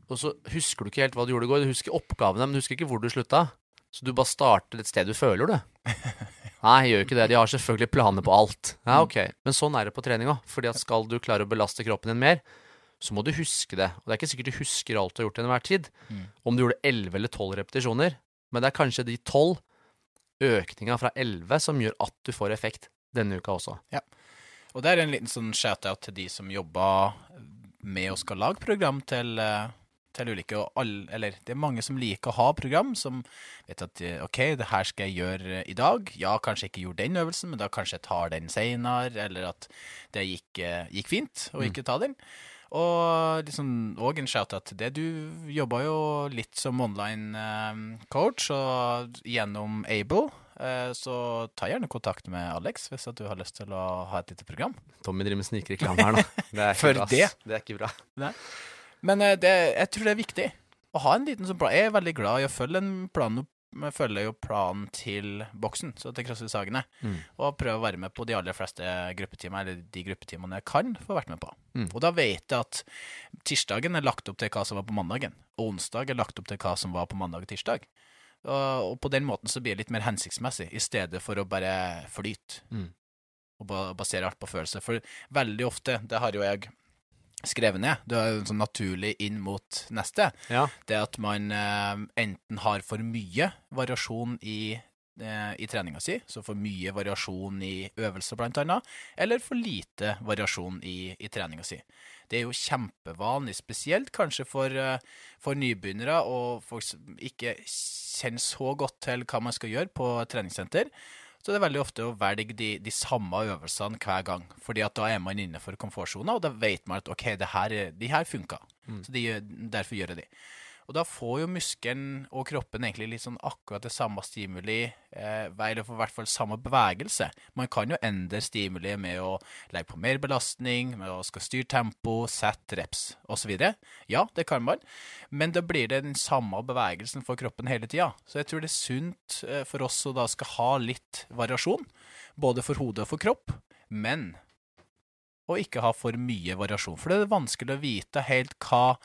og så husker du ikke helt hva du gjorde i går? Du husker oppgavene, men du husker ikke hvor du slutta. Så du bare starter et sted du føler, du. Nei, jeg gjør ikke det. De har selvfølgelig planer på alt. Ja, ok. Men sånn er det på trening òg. Fordi at skal du klare å belaste kroppen din mer, så må du huske det. Og det er ikke sikkert du husker alt du har gjort til enhver tid. Mm. Om du gjorde 11 eller 12 repetisjoner. Men det er kanskje de 12, økninga fra 11, som gjør at du får effekt denne uka også. Ja. Og det er en liten sånn shout-out til de som jobber med å skal lage program til, eh, til ulike og alle, Eller det er mange som liker å ha program, som vet at eh, OK, det her skal jeg gjøre i dag. Ja, kanskje ikke gjorde den øvelsen, men da kanskje jeg tar den seinere. Eller at det gikk, eh, gikk fint å Mm. ikke ta den. Og liksom, og en shout-out til det. Du jobba jo litt som online eh, coach, og gjennom Able. Eh, Så ta gjerne kontakt med Alex hvis at du har lyst til å ha et lite program. Tommy driver med snikreklame her nå. Det er ikke bra, det. Det er ikke bra. Men eh, det, jeg tror det er viktig å ha en liten sånn plan. Jeg er veldig glad i å følge en plan. Jeg følger jo planen til boksen, så til CrossFit Sagene. Mm. Og prøver å være med på de aller fleste gruppetimer, eller de gruppetimene jeg kan få vært med på. Mm. Og da vet jeg at tirsdagen er lagt opp til hva som var på mandagen. Og onsdag er lagt opp til hva som var på mandag og tirsdag. Og, og på den måten så blir det litt mer hensiktsmessig, i stedet for å bare flyte. Mm. Og basere alt på følelser. For veldig ofte, det har jo jeg skrevet ned, det er sånn naturlig inn mot neste, Ja. det at man eh, enten har for mye variasjon i, eh, i treninga si, så for mye variasjon i øvelser blant annet, eller for lite variasjon i, i treninga si. Det er jo kjempevanlig, spesielt kanskje for, eh, for nybegynnere og folk som ikke kjenner så godt til hva man skal gjøre på treningssenter. Så det er veldig ofte å velge de, de samme øvelsene hver gang, fordi at da er man innenfor komfortsona, og da vet man at ok, det her, er- de her funka, så de, derfor gjør jeg de. Og da får jo muskelen og kroppen egentlig litt sånn akkurat det samme stimuli, eh, eller for i hvert fall samme bevegelse. Man kan jo endre stimuli med å legge på mer belastning, med å skal styre tempo, sette reps osv. Ja, det kan man, men da blir det den samme bevegelsen for kroppen hele tida. Så jeg tror det er sunt eh, for oss å da skal ha litt variasjon, både for hode og for kropp, men å ikke ha for mye variasjon. For det er vanskelig å vite helt hva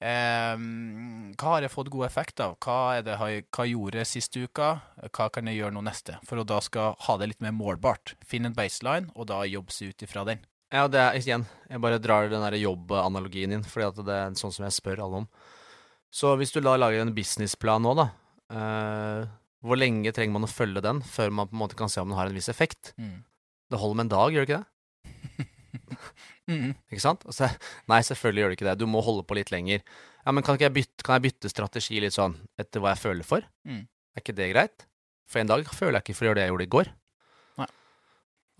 hva har jeg fått god effekt av? Hva, det, hva gjorde jeg siste uka? Hva kan jeg gjøre nå neste? For å da skal ha det litt mer målbart. Finne en baseline, og da jobbe seg ut ifra den. Ja, det er igjen Jeg bare drar den der jobbanalogien inn, fordi at det er sånn som jeg spør alle om. Så hvis du da lager en businessplan nå, da eh, Hvor lenge trenger man å følge den før man på en måte kan se om den har en viss effekt? Det holder med en dag, gjør det ikke det? Mm. Ikke sant? Altså, nei, selvfølgelig gjør du ikke det. Du må holde på litt lenger. Ja, men kan, ikke jeg bytte, kan jeg bytte strategi litt sånn etter hva jeg føler for? Mm. Er ikke det greit? For en dag føler jeg ikke for å gjøre det jeg gjorde i går. Nei.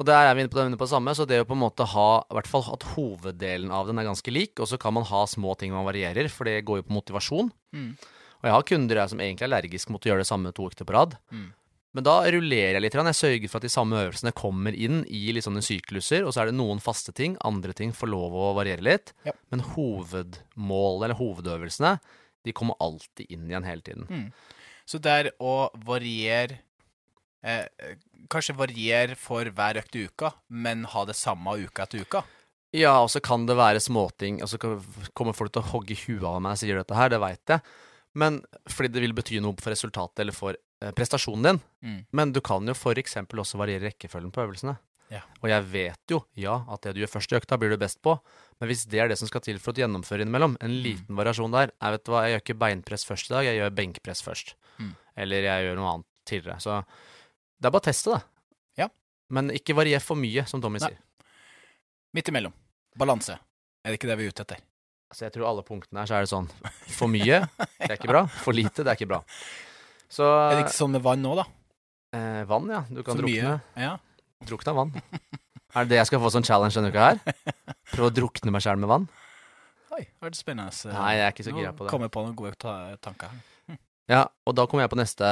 Og der er vi inne på det, inne på det samme, så det å på en måte ha i hvert fall at hoveddelen av den er ganske lik, og så kan man ha små ting man varierer, for det går jo på motivasjon. Mm. Og jeg har kunder jeg som egentlig er allergisk mot å gjøre det samme to uker på rad. Mm. Men da rullerer jeg litt. Jeg sørger for at de samme øvelsene kommer inn i litt sånne sykluser, og så er det noen faste ting, andre ting får lov å variere litt. Ja. Men hovedmålet, eller hovedøvelsene, de kommer alltid inn igjen hele tiden. Mm. Så er å variere eh, Kanskje variere for hver økt i uka, men ha det samme uka etter uka. Ja, og så kan det være småting, og så kommer folk til å hogge huet av meg og sier dette her, det veit jeg. Men fordi det vil bety noe for resultatet eller for prestasjonen din. Mm. Men du kan jo eksempel også variere rekkefølgen på øvelsene. Ja. Og jeg vet jo, ja, at det du gjør først i økta, blir du best på. Men hvis det er det som skal til for å gjennomføre innimellom, en liten variasjon der Jeg vet hva, jeg gjør ikke beinpress først i dag, jeg gjør benkpress først. Mm. Eller jeg gjør noe annet tidligere. Så det er bare å teste, det. Ja. Men ikke varier for mye, som Tommy Nei. sier. Midt imellom. Balanse. Er det ikke det vi er ute etter? Altså, jeg tror alle punktene her så er det sånn For mye, det er ikke bra. For lite, det er ikke bra. Så Er det ikke sånn med vann nå, da? eh, Vann, ja. Du kan mye? drukne. Ja. Drukne av vann. Er det det jeg skal få som challenge denne uka her? Prøve å drukne meg sjæl med vann? Oi, det var spennende. Nei, jeg er ikke så gira på Nå det. kom jeg på noen gode ta tanker Hm. Ja, og da kommer jeg på neste,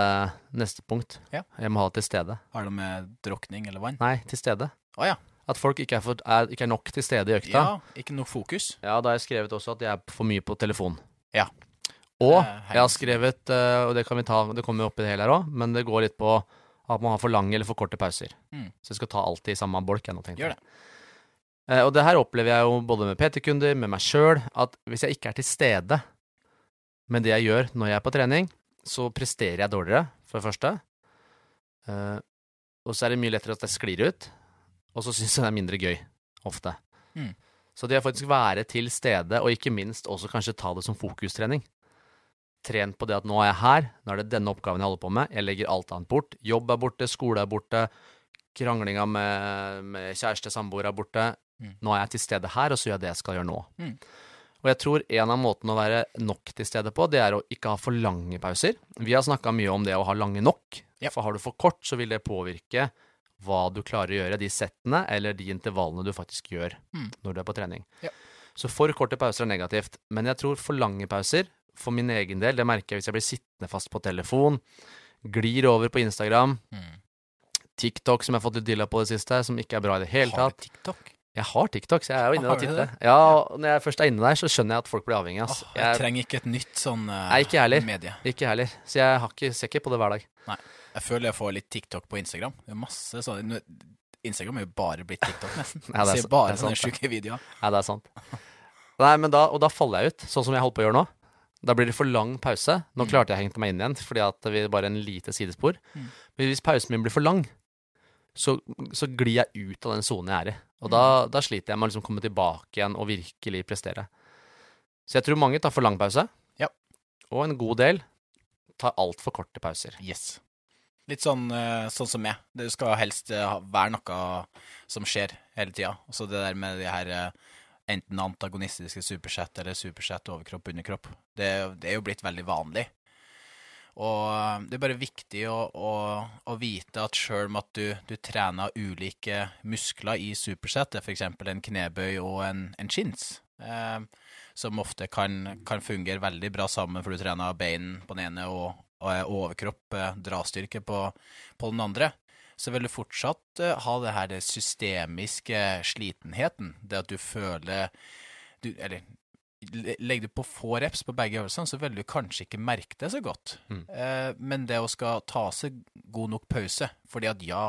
neste punkt. Ja. Jeg må ha det til stede. Har det med drukning eller vann? Nei, til stede. Oh, ja. At folk ikke er, for, er, ikke er nok til stede i økta. Ja, ikke noe fokus. Ja, da har jeg skrevet også at jeg er for mye på telefon. Ja. Og Eh, jeg har skrevet, eh, og det kan vi ta, det kommer jo opp i det hele her òg, men det går litt på at man har for lange eller for korte pauser. Mm. Så jeg skal ta alt i samme bolk. Jeg nå tenkte. Gjør det. Eh, og det her opplever jeg jo både med PT-kunder, med meg sjøl, at hvis jeg ikke er til stede med det jeg gjør når jeg er på trening, så presterer jeg dårligere, for det første. Og så er det mye lettere at jeg sklir ut, og så syns jeg det er mindre gøy, ofte. Mm. Så det å faktisk være til stede, og ikke minst også kanskje ta det som fokustrening. Tren på det at nå er jeg her, nå er det denne oppgaven jeg holder på med, jeg legger alt annet bort. Jobb er borte, skole er borte, kranglinga med, med kjæreste, samboer er borte. Mm. Nå er jeg til stede her, og så gjør jeg det jeg skal gjøre nå. Mm. Og jeg tror en av måtene å være nok til stede på, det er å ikke ha for lange pauser. Vi har snakka mye om det å ha lange nok, Ja. for har du for kort, så vil det påvirke hva du klarer å gjøre, de settene eller de intervallene du faktisk gjør Mm. når du er på trening. Ja. Så for korte pauser er negativt, men jeg tror for lange pauser, for min egen del, det merker jeg hvis jeg blir sittende fast på telefon, glir over på Instagram, Mm. TikTok som jeg har fått litt dilla på det siste, som ikke er bra i det hele Har tatt. du TikTok? Jeg har TikTok, så jeg er jo inne Har og titter. Ja, og når jeg først er inne der, så skjønner jeg at folk blir avhengig. Altså. Jeg jeg, trenger ikke et nytt sånn uh, Nei, ikke heller. medie. ikke heller. Så jeg har ikke, ser ikke på det hver dag. Jeg føler jeg får litt TikTok på Instagram. Det er masse sånne Instagram er jo bare blitt TikTok, nesten. Det er Jeg så- ser bare sånne sjuke videoer. Nei, det er sant. Nei, men da, og da faller jeg ut, sånn som jeg holdt på å gjøre nå. Da blir det for lang pause. Nå Mm. klarte jeg å henge meg inn igjen, fordi at vi bare en lite sidespor. Mm. Men hvis pausen min blir for lang, så, så glir jeg ut av den sonen jeg er i. Og Mm. da, da sliter jeg med å liksom komme tilbake igjen og virkelig prestere. Så jeg tror mange tar for lang pause. Ja. Og en god del tar altfor korte pauser. Yes. Litt sånn, eh, sånn som meg. Det skal helst eh, være noe som skjer hele tida. Så det der med de her eh, enten antagonistiske supersett eller supersett overkropp, underkropp. Det, det er jo blitt veldig vanlig. Og eh, det er bare viktig å, å, å vite at sjøl om at du, du trener ulike muskler i supersett, er f.eks. en knebøy og en, en chins, eh, som ofte kan, kan fungere veldig bra sammen, for du trener bein på den ene og, og er overkropp, eh, drastyrke på, på den andre, så vil du fortsatt eh, ha det her det systemiske slitenheten, det at du føler du, Eller legger du på få reps på begge øvelsene, så vil du kanskje ikke merke det så godt. Mm. Eh, men det å skal ta seg god nok pause, fordi at ja,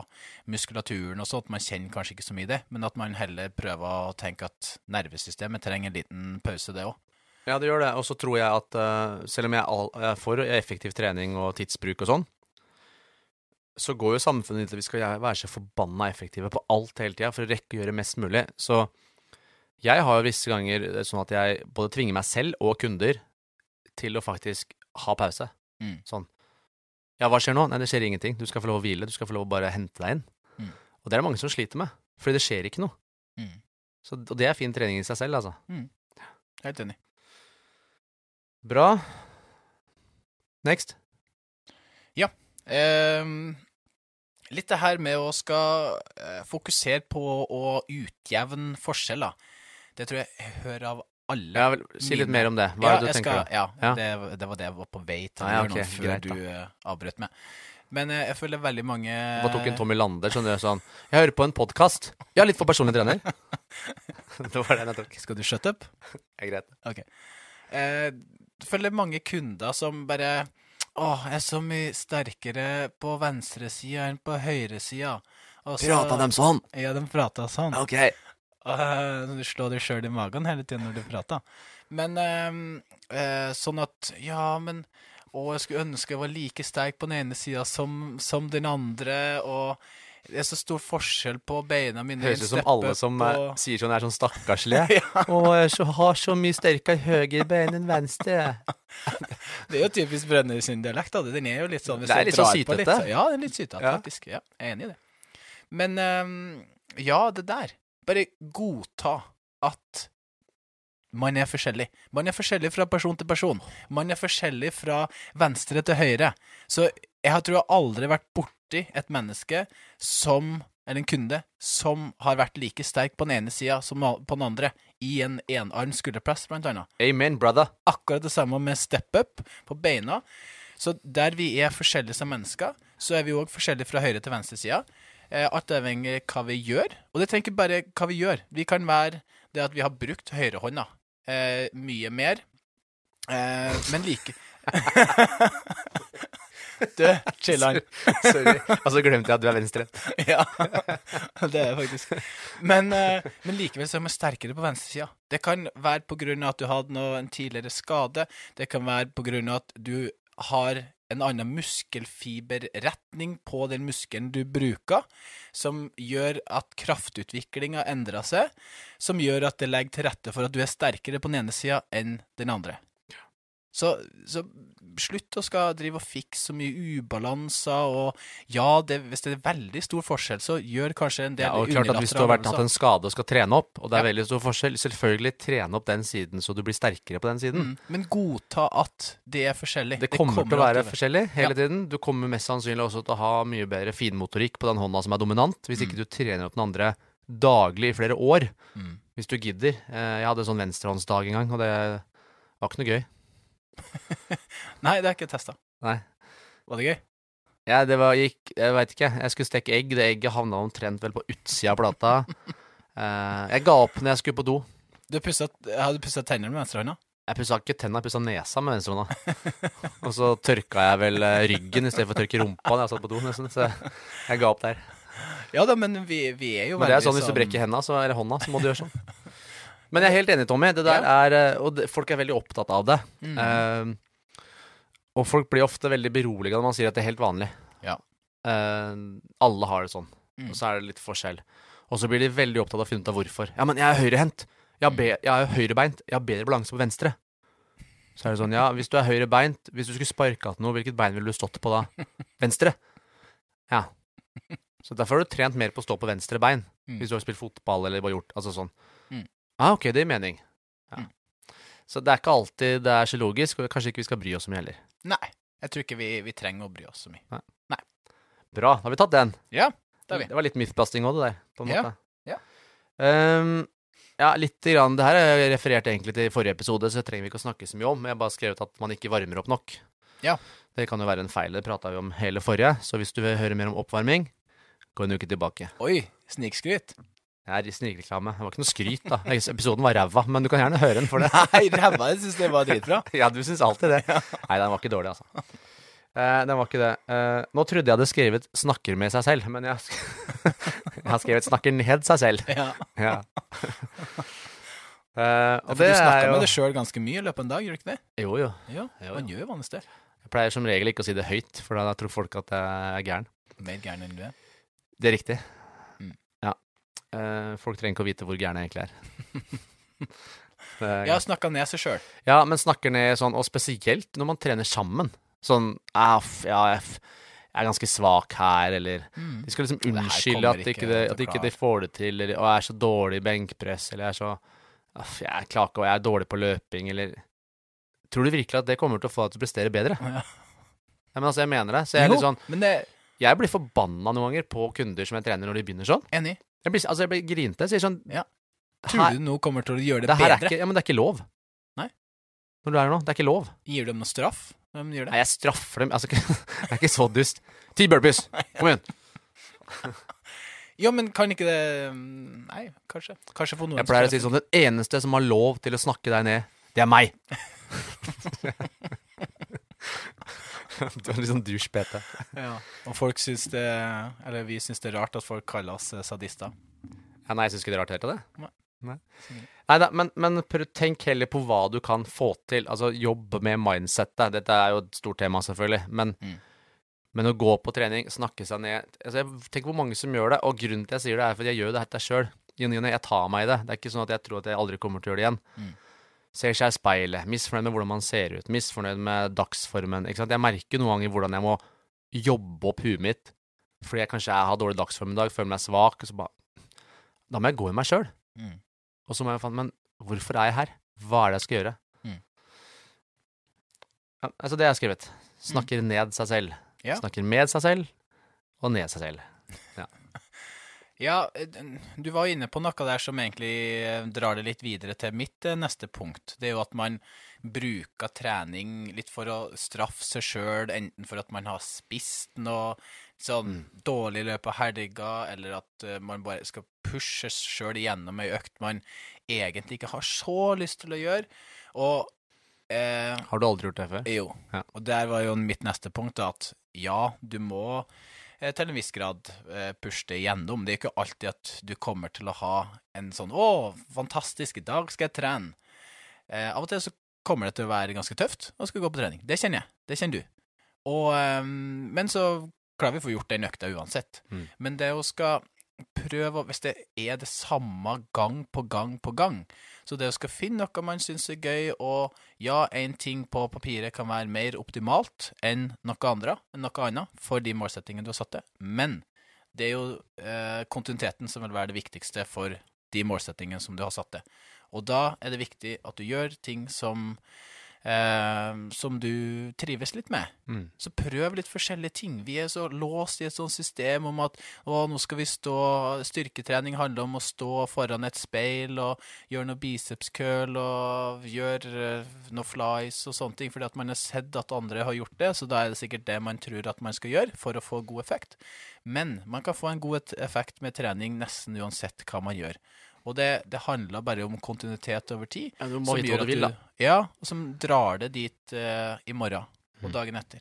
muskulaturen og sånt, man kjenner kanskje ikke så mye det, men at man heller prøver å tenke at nervesystemet trenger en liten pause, det òg. Ja, det gjør det. Og så tror jeg at eh, selv om jeg er for effektiv trening og tidsbruk og sånn, så går jo samfunnet til at vi skal være så forbanna effektive på alt hele tida for å rekke å gjøre mest mulig. Så jeg har jo visse ganger sånn at jeg både tvinger meg selv og kunder til å faktisk ha pause. Mm. Sånn. Ja, hva skjer nå? Nei, det skjer ingenting. Du skal få lov å hvile. Du skal få lov å bare hente deg inn. Mm. Og det er det mange som sliter med, fordi det skjer ikke noe. Mm. Så, og det er fin trening i seg selv, altså. Helt enig. Bra. Next. Ehm, litt det her med å skal eh, fokusere på å utjevne forskjeller. Det tror jeg hører av alle. Ja, vel, si litt mer om det. Hva er det du tenker skal. Ja, Ja. Det, det var det jeg var på vei til å Ah, ja, gjøre nå, før greit, du eh, avbrøt meg. Men eh, jeg føler veldig mange Hva tok en Tommy Lander du, sånn Jeg hører på en podkast. Ja, litt for personlig trener. det var den jeg tok. Skal du shut up? Det er greit. Eh, jeg føler mange kunder som bare Å, jeg er så mye sterkere på venstresida enn på høyresida. Og Prata dem sånn? Ja, de prata sånn. OK. Uh, du slår deg sjøl i magen hele tiden når du prater. Men uh, uh, sånn at Ja, men Å, jeg skulle ønske jeg var like sterk på den ene sida som, som den andre, og det er så stor forskjell på beina mine. Høres ut som alle som og- sier sånn, er sånn stakkarslige. Å, jeg så, har så mye sterkere høyre bein enn venstre. Det er jo typisk Brønnøysund-dialekt. Den er jo litt sånn hvis Det er litt sånn drar på sytete. så- Ja, den er litt sytete, Ja. faktisk. Ja, jeg er enig i det. Men um, ja, det der. Bare godta at man er forskjellig. Man er forskjellig fra person til person. Man er forskjellig fra venstre til høyre. Så jeg har tror jeg aldri vært borti et menneske som eller en kunde som har vært like sterk på den ene sida som på den andre, i en enarm skulderpress, blant annet Amen, brother. akkurat det samme med step up på beina. Så der vi er forskjellige som mennesker, så er vi òg forskjellige fra høyre til venstre sida. Eh, alt avhengig av hva vi gjør. Og det trenger ikke bare hva vi gjør. Vi kan være det at vi har brukt høyrehånda eh, mye mer, eh, men like Du, chiller'n. Sorry. Og så glemte jeg at du er venstrehendt. Ja, det er jeg faktisk. Men, eh, men likevel så er man sterkere på venstresida. Det kan være av at du hadde noe, en tidligere skade. Det kan være av at du har en annen muskelfiberretning på den muskelen du bruker, som gjør at kraftutviklinga endrer seg, som gjør at det legger til rette for at du er sterkere på den ene sida enn den andre. Så, så slutt å skal drive og fikse så mye ubalanser, og ja, det, hvis det er veldig stor forskjell, så gjør kanskje en del Ja, og klart at Hvis du har vært, hatt en skade og skal trene opp, og det er Ja. veldig stor forskjell, selvfølgelig trene opp den siden så du blir sterkere på den siden. Mm, men godta at det er forskjellig. Det kommer, til å være forskjellig hele Ja. tiden. Du kommer mest sannsynlig også til å ha mye bedre finmotorikk på den hånda som er dominant, hvis Mm. ikke du trener opp den andre daglig i flere år. Mm. Hvis du gidder. Eh, Jeg hadde en sånn venstrehåndsdag en gang, og det var ikke noe gøy. Nei, det er ikke testa. Nei. Var det gøy? Ja, det var, gikk, jeg veit ikke. Jeg skulle steke egg. Det egget havna omtrent vel på utsida av plata. uh, jeg ga opp når jeg skulle på do. Du pusset, Har du pussa tennene med venstrehånda? Jeg pussa ikke tenna, jeg pussa nesa med venstrehånda. Og så tørka jeg vel eh, ryggen i stedet for å tørke rumpa når jeg satt på do, nesten. Så jeg ga opp der. Ja da, men vi, vi er jo Men det er veldig sånn hvis du brekker henda, så, eller hånda, så må du gjøre sånn. Men jeg er helt enig, Tommy. Det der er eh, Og det, folk er veldig opptatt av det. Mm. Uh, og folk blir ofte veldig beroliga når man sier at det er helt vanlig. Ja. Uh, alle har det sånn. Mm. Og så er det litt forskjell. Og så blir de veldig opptatt av å finne ut av hvorfor. Ja, men jeg er høyrehendt. Jeg, be- jeg er høyrebeint. Jeg har bedre balanse på venstre. Så er det sånn, ja, hvis du er høyrebeint, hvis du skulle sparka til noe, hvilket bein ville du stått på da? Venstre. Ja. Så derfor har du trent mer på å stå på venstre bein. Mm. Hvis du har spilt fotball eller bare gjort altså sånn. Ah, ok, det gir mening. Ja. Mm. Så det er ikke alltid det er så logisk, og kanskje ikke vi skal bry oss så mye heller. Nei, jeg tror ikke vi, vi trenger å bry oss så mye. Bra, da har vi tatt den. Ja, det har vi. Det var litt mythbusting òg, det der. på en Ja, måte. ja. um, ja, litt grann, Det her er referert egentlig til forrige episode, så det trenger vi ikke å snakke så mye om. Jeg har bare skrevet at man ikke varmer opp nok. Ja. Det kan jo være en feil, det prata vi om hele forrige. Så hvis du vil høre mer om oppvarming, gå en uke tilbake. Oi, snikskryt. Det er snikreklame. Det var ikke noe skryt, da. Episoden var ræva, men du kan gjerne høre den for det. Nei, ræva, jeg syns det var dritbra. Ja, du syns alltid det. Nei, den var ikke dårlig, altså. Uh, den var ikke det. Uh, nå trodde jeg hadde skrevet 'snakker med seg selv', men jeg, jeg har skrevet 'snakker ned seg selv'. Ja. Ja. Uh, og For det du snakker jo med deg sjøl ganske mye i løpet av en dag, gjør du ikke det? Jo, jo. Ja, Jo, man gjør jo vanligvis det. Jeg pleier som regel ikke å si det høyt, for da tror folk at jeg er gæren. Mer gæren enn du er. Det er riktig. Eh, folk trenger ikke å vite hvor gæren jeg egentlig er. Har snakka ned seg sjøl. Ja, men snakker ned sånn, og spesielt når man trener sammen. Sånn ah, ja, f- jeg er ganske svak her, eller Mm. De skal liksom unnskylde at, ikke ikke det, å at ikke de får det til, eller og jeg er så dårlig i benkpress, eller jeg er så Aff, jeg er klarer ikke, og jeg er dårlig på løping, eller Tror du virkelig at det kommer til å få deg til å prestere bedre? Ja. Nei, men altså, jeg mener det. Så jeg er litt sånn Men det, Jeg blir forbanna noen ganger på kunder som jeg trener når de begynner sånn. Enig. Jeg blir, altså, jeg blir grinte. Jeg sier sånn Ja. Tror du nå kommer til å gjøre det, det her er bedre? ikke, ja, men det er ikke lov. Nei. Når du er her nå. Det er ikke lov. Gir du dem noe straff Hvem gjør det? Nei, jeg straffer dem. Altså, jeg er ikke så dust. Ti burpees. Kom igjen. Ja, men kan ikke det mm, Nei, kanskje. Kanskje for noen Jeg pleier å si sånn Den eneste som har lov til å snakke deg ned, det er meg. du er litt sånn douche-PT. Ja. Og folk syns det Eller vi syns det er rart at folk kaller oss eh, sadister. Ja, nei, jeg syns ikke det er rart helt av det. Nei. Nei. Neida, men, men tenk heller på hva du kan få til. Altså, jobb med mindsettet. Dette er jo et stort tema, selvfølgelig. Men, Mm. men å gå på trening, snakke seg ned altså, jeg, Tenk hvor mange som gjør det. Og grunnen til jeg sier det, er fordi jeg gjør det her sjøl. Jeg tar meg i det. Det er ikke sånn at jeg tror at jeg aldri kommer til å gjøre det igjen. Mm. Ser seg i speilet, misfornøyd med hvordan man ser ut, misfornøyd med dagsformen. Ikke sant? Jeg merker noen ganger hvordan jeg må jobbe opp huet mitt fordi jeg kanskje har dårlig dagsform i dag, føler meg svak. Bare Da må jeg gå i meg sjøl. Mm. Og så må jeg finne Men hvorfor er jeg her? Hva er det jeg skal gjøre? Mm. Ja, altså, det har jeg skrevet. Snakker ned seg selv. Ja. Snakker med seg selv og ned seg selv. Ja, eh, du var inne på noe der som egentlig eh, drar det litt videre til mitt eh, neste punkt. Det er jo at man bruker trening litt for å straffe seg sjøl, enten for at man har spist noe sånn dårlig i løpet av helga, eller at man bare skal pushe seg sjøl igjennom ei økt man egentlig ikke har så lyst til å gjøre. Og eh, Har du aldri gjort det før? jo. Ja. Og der var jo mitt neste punkt da, at ja, du må til en viss grad eh, pushe det igjennom. Det er ikke alltid at du kommer til å ha en sånn 'Å, fantastisk, i dag skal jeg trene'. Eh, av og til så kommer det til å være ganske tøft å skulle gå på trening. Det kjenner jeg. Det kjenner du. Og, eh, men så klarer vi å få gjort den økta uansett. Mm. Men det å skal prøve Hvis det er det samme gang på gang på gang, så det å skal finne noe man syns er gøy, og ja, én ting på papiret kan være mer optimalt enn noe, andre, enn noe annet for de målsettingene du har satt deg, men det er jo eh, kontinuiteten som vil være det viktigste for de målsettingene som du har satt deg. Og da er det viktig at du gjør ting som eh, som du trives litt med. Mm. Så prøv litt forskjellige ting. Vi er så låst i et sånt system om at å, nå skal vi stå Styrketrening handler om å stå foran et speil og gjøre noe bicepscurl og gjøre eh, noe flies og sånne ting, fordi at man har sett at andre har gjort det, så da er det sikkert det man tror at man skal gjøre for å få god effekt. Men man kan få en god effekt med trening nesten uansett hva man gjør. Og det, det handler bare om kontinuitet over tid. Ja, du må som vite hva du vil, da. Ja, og som drar det dit uh, i morgen Mm. og dagen etter.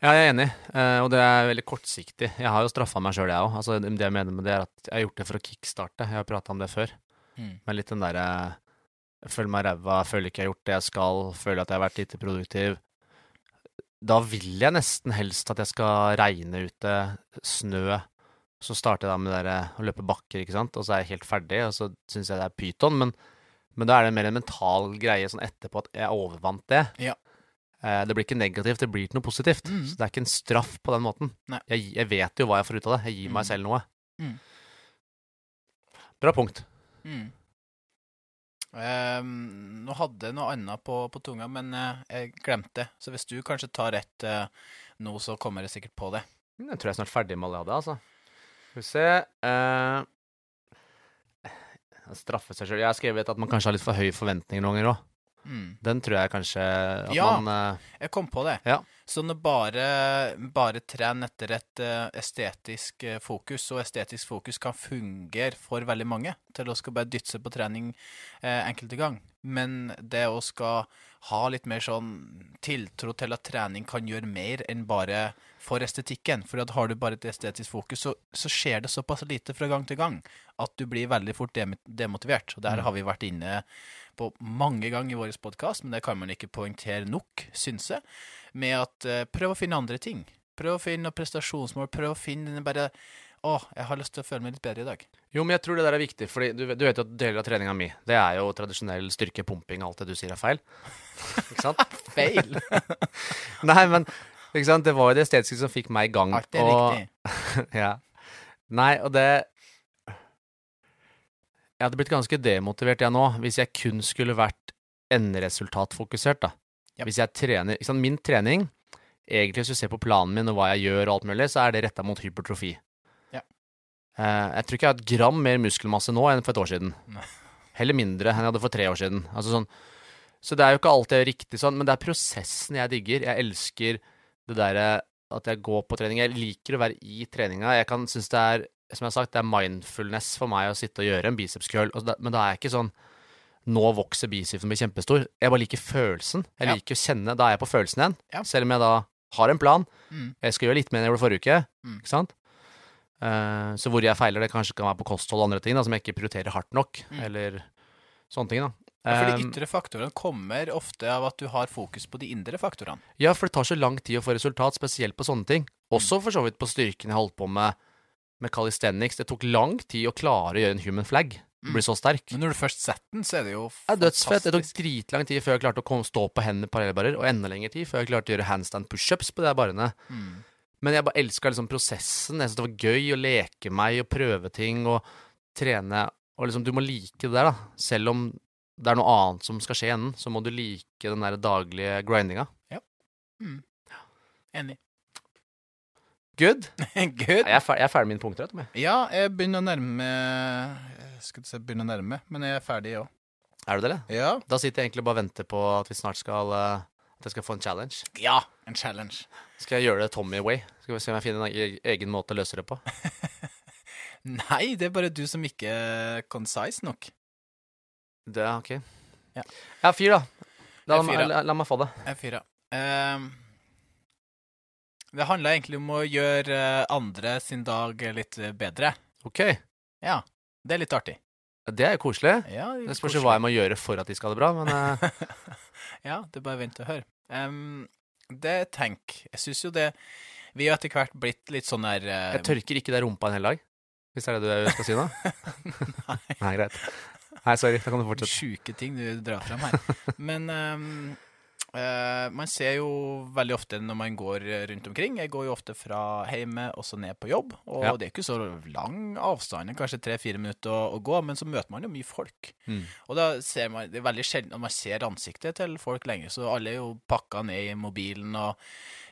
Ja, jeg er enig, eh, og det er veldig kortsiktig. Jeg har jo straffa meg sjøl, jeg òg. Altså, det jeg mener med det, er at jeg har gjort det for å kickstarte. Jeg har prata om det før. Mm. Men litt den derre Jeg føler meg ræva, føler ikke jeg har gjort det jeg skal, føler at jeg har vært lite produktiv. Da vil jeg nesten helst at jeg skal regne ute, snø. Så starter jeg da med det der, å løpe bakker, ikke sant, og så er jeg helt ferdig, og så syns jeg det er pyton. Men, men da er det mer en mental greie sånn etterpå at jeg overvant det. Ja. Eh, Det blir ikke negativt, det blir ikke noe positivt. Mm. Så det er ikke en straff på den måten. Jeg, jeg vet jo hva jeg får ut av det. Jeg gir meg Mhm. selv noe. Mm. Bra punkt. Mm. Ehm, nå hadde jeg noe annet på, på tunga, men uh, jeg glemte det. Så hvis du kanskje tar rett uh, nå, så kommer jeg sikkert på det. Jeg tror jeg er snart ferdig med alle jeg hadde, altså. Skal vi se uh, Straffe seg sjøl. Jeg har skrevet at man kanskje har litt for høye forventninger noen ganger òg. Mm. Den tror jeg kanskje at Ja. man uh, Jeg kom på det. Ja. Så når bare, bare tren etter et uh, estetisk fokus, og estetisk fokus kan fungere for veldig mange, til å skal bare dytte seg på trening uh, enkelte gang, men det å skal ha litt mer sånn tiltro til at trening kan gjøre mer enn bare for estetikken, for at har du bare et estetisk fokus, så, så skjer det såpass lite fra gang til gang at du blir veldig fort demotivert. Og der Mm. har vi vært inne på mange ganger i vår podkast, men det kan man ikke poengtere nok, syns jeg, med at eh, prøv å finne andre ting. Prøv å finne prestasjonsmål. Prøv å finne den bare Å, jeg har lyst til å føle meg litt bedre i dag. Jo, men jeg tror det der er viktig, fordi du, du vet jo at deler av treninga mi, det er jo tradisjonell styrke, pumping, alt det du sier er feil. Ikke sant? Feil! Nei, men? Det var jo det estetiske som fikk meg i gang. Alt er riktig. ja. Nei, og det Jeg hadde blitt ganske demotivert, jeg nå, hvis jeg kun skulle vært enderesultatfokusert, da. Yep. Hvis jeg trener ikke sant? Min trening egentlig hvis du ser på planen min og hva jeg gjør og alt mulig, så er det retta mot hypertrofi. Ja. Eh, jeg tror ikke jeg har et gram mer muskelmasse nå enn for et år siden. Nei. Heller mindre enn jeg hadde for tre år siden. Altså sånn, så det er jo ikke alltid riktig sånn, men det er prosessen jeg digger. Jeg elsker det derre at jeg går på trening. Jeg liker å være i treninga. Jeg kan synes det er, som jeg har sagt, det er mindfulness for meg å sitte og gjøre en biceps curl, men da er jeg ikke sånn nå vokser bicepsen blir kjempestor. Jeg bare liker følelsen. Jeg Ja. liker å kjenne Da er jeg på følelsen igjen. Ja. Selv om jeg da har en plan. Mm. Jeg skal gjøre litt mer enn jeg gjorde forrige uke. Mm. Ikke sant? Eh, så hvor jeg feiler, det kanskje kan være på kosthold og andre ting da, som jeg ikke prioriterer hardt nok. Mm. Eller sånne ting, da. Ja, for de Um, ytre faktorene kommer ofte av at du har fokus på de indre faktorene. Ja, for det tar så lang tid å få resultat, spesielt på sånne ting. Mm. Også for så vidt på styrken jeg holdt på med med calisthenics. Det tok lang tid å klare å gjøre en human flag. Mm. Bli så sterk. Men når du først setter den, så er det jo fantastisk. Det er dødsfett. Det tok dritlang tid før jeg klarte å komme, stå på hendene parallellbarer, og enda lengre tid før jeg klarte å gjøre handstand pushups på de barene. Mm. Men jeg bare elska liksom prosessen. Jeg syntes det var gøy å leke meg og prøve ting og trene. Og liksom, du må like det der, da. Selv om det er noe annet som skal skje i enden, så må du like den der daglige grindinga. Enig. Good. Good. Jeg er, ferdig, jeg er ferdig med mine punkter. Tom, jeg. Ja, jeg begynner å nærme Jeg skulle si begynne å nærme, men jeg er ferdig òg. Er du det, eller? Ja. Da sitter jeg egentlig og bare venter på at vi snart skal eh, At jeg skal få en challenge. ja. En challenge. Skal jeg gjøre det Tommy way? Skal vi se om jeg finner en egen måte å løse det på. Nei, det er bare du som ikke er concise nok. Det er ok. Ja. Ja, fyr, da. La, la, la meg få det. Jeg er fyra. Ehm, det handler egentlig om å gjøre eh, andre sin dag litt eh, bedre. Ok. Ja. Det er litt artig. Det er jo koselig. Ja, Det spørs hva jeg må gjøre for at de skal ha det bra, men uh... ja, det er bare vent og hør. Um, det tenk Jeg syns jo det Vi har etter hvert blitt litt sånn der uh... jeg tørker ikke deg rumpa en hel dag. Hvis det er det du skal si nå? Nei. Nei, greit. Nei, sorry. Da kan du fortsette. Sjuke ting du drar frem her. Men ehm, eh, man ser jo veldig ofte når man går rundt omkring Jeg går jo ofte fra hjemme og så ned på jobb. Og Ja. det er ikke så lang avstand, kanskje tre-fire minutter å, å gå, men så møter man jo mye folk. Mm. Og da ser man Det er veldig sjelden at man ser ansiktet til folk lenger, så alle er jo pakka ned i mobilen, og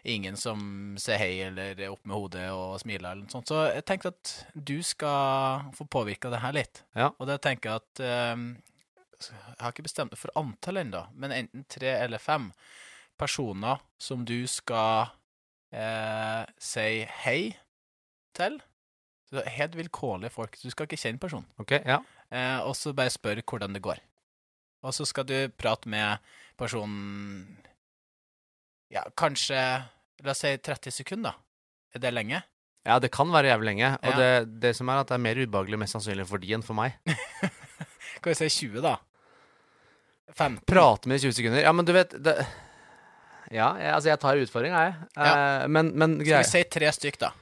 ingen som ser hei eller er opp med hodet og smiler eller noe sånt. Så jeg tenkte at du skal få påvirka det her litt. Ja. Og da tenker jeg at eh, Jeg har ikke bestemt meg for antall ennå, men enten tre eller fem personer som du skal eh, si hei til. Så helt vilkårlige folk. Du skal ikke kjenne personen. Ok, ja. Eh, og så bare spør hvordan det går. Og så skal du prate med personen Ja, kanskje La oss si 30 sekunder. Er det lenge? Ja, det kan være jævlig lenge. Og Ja. det, det som er at det er mer ubehagelig mest sannsynlig for de enn for meg. Kan vi si 20, da? 15? Prate med i 20 sekunder. Ja, men du vet det, Ja, jeg, altså jeg tar utfordringa, jeg. Eh, men, men, Skal vi si tre stykk, da?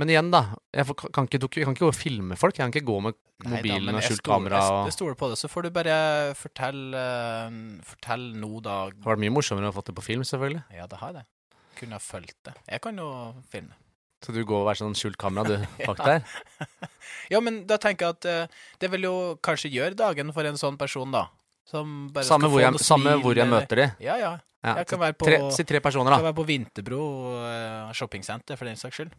men igjen, da. Jeg kan, ikke, jeg kan ikke gå og filme folk. Jeg kan ikke gå med mobilen Neida, og skjult kamera. Og... jeg stoler på det. Så får du bare fortelle uh, Fortell nå, da. Det har vært mye morsommere å få det på film, selvfølgelig. Ja, det har det. Kunne ha fulgt det. Jeg kan jo filme. Så du går og er sånn skjult kamera, du, bak der. Ja, men da tenker jeg at uh, det vil jo kanskje gjøre dagen for en sånn person, da. Samme hvor jeg, samme hvor jeg møter de. Ja, ja. Ja, Jeg kan være på, tre, si tre personer, kan være på Vinterbro uh, shoppingsenter, for den saks skyld.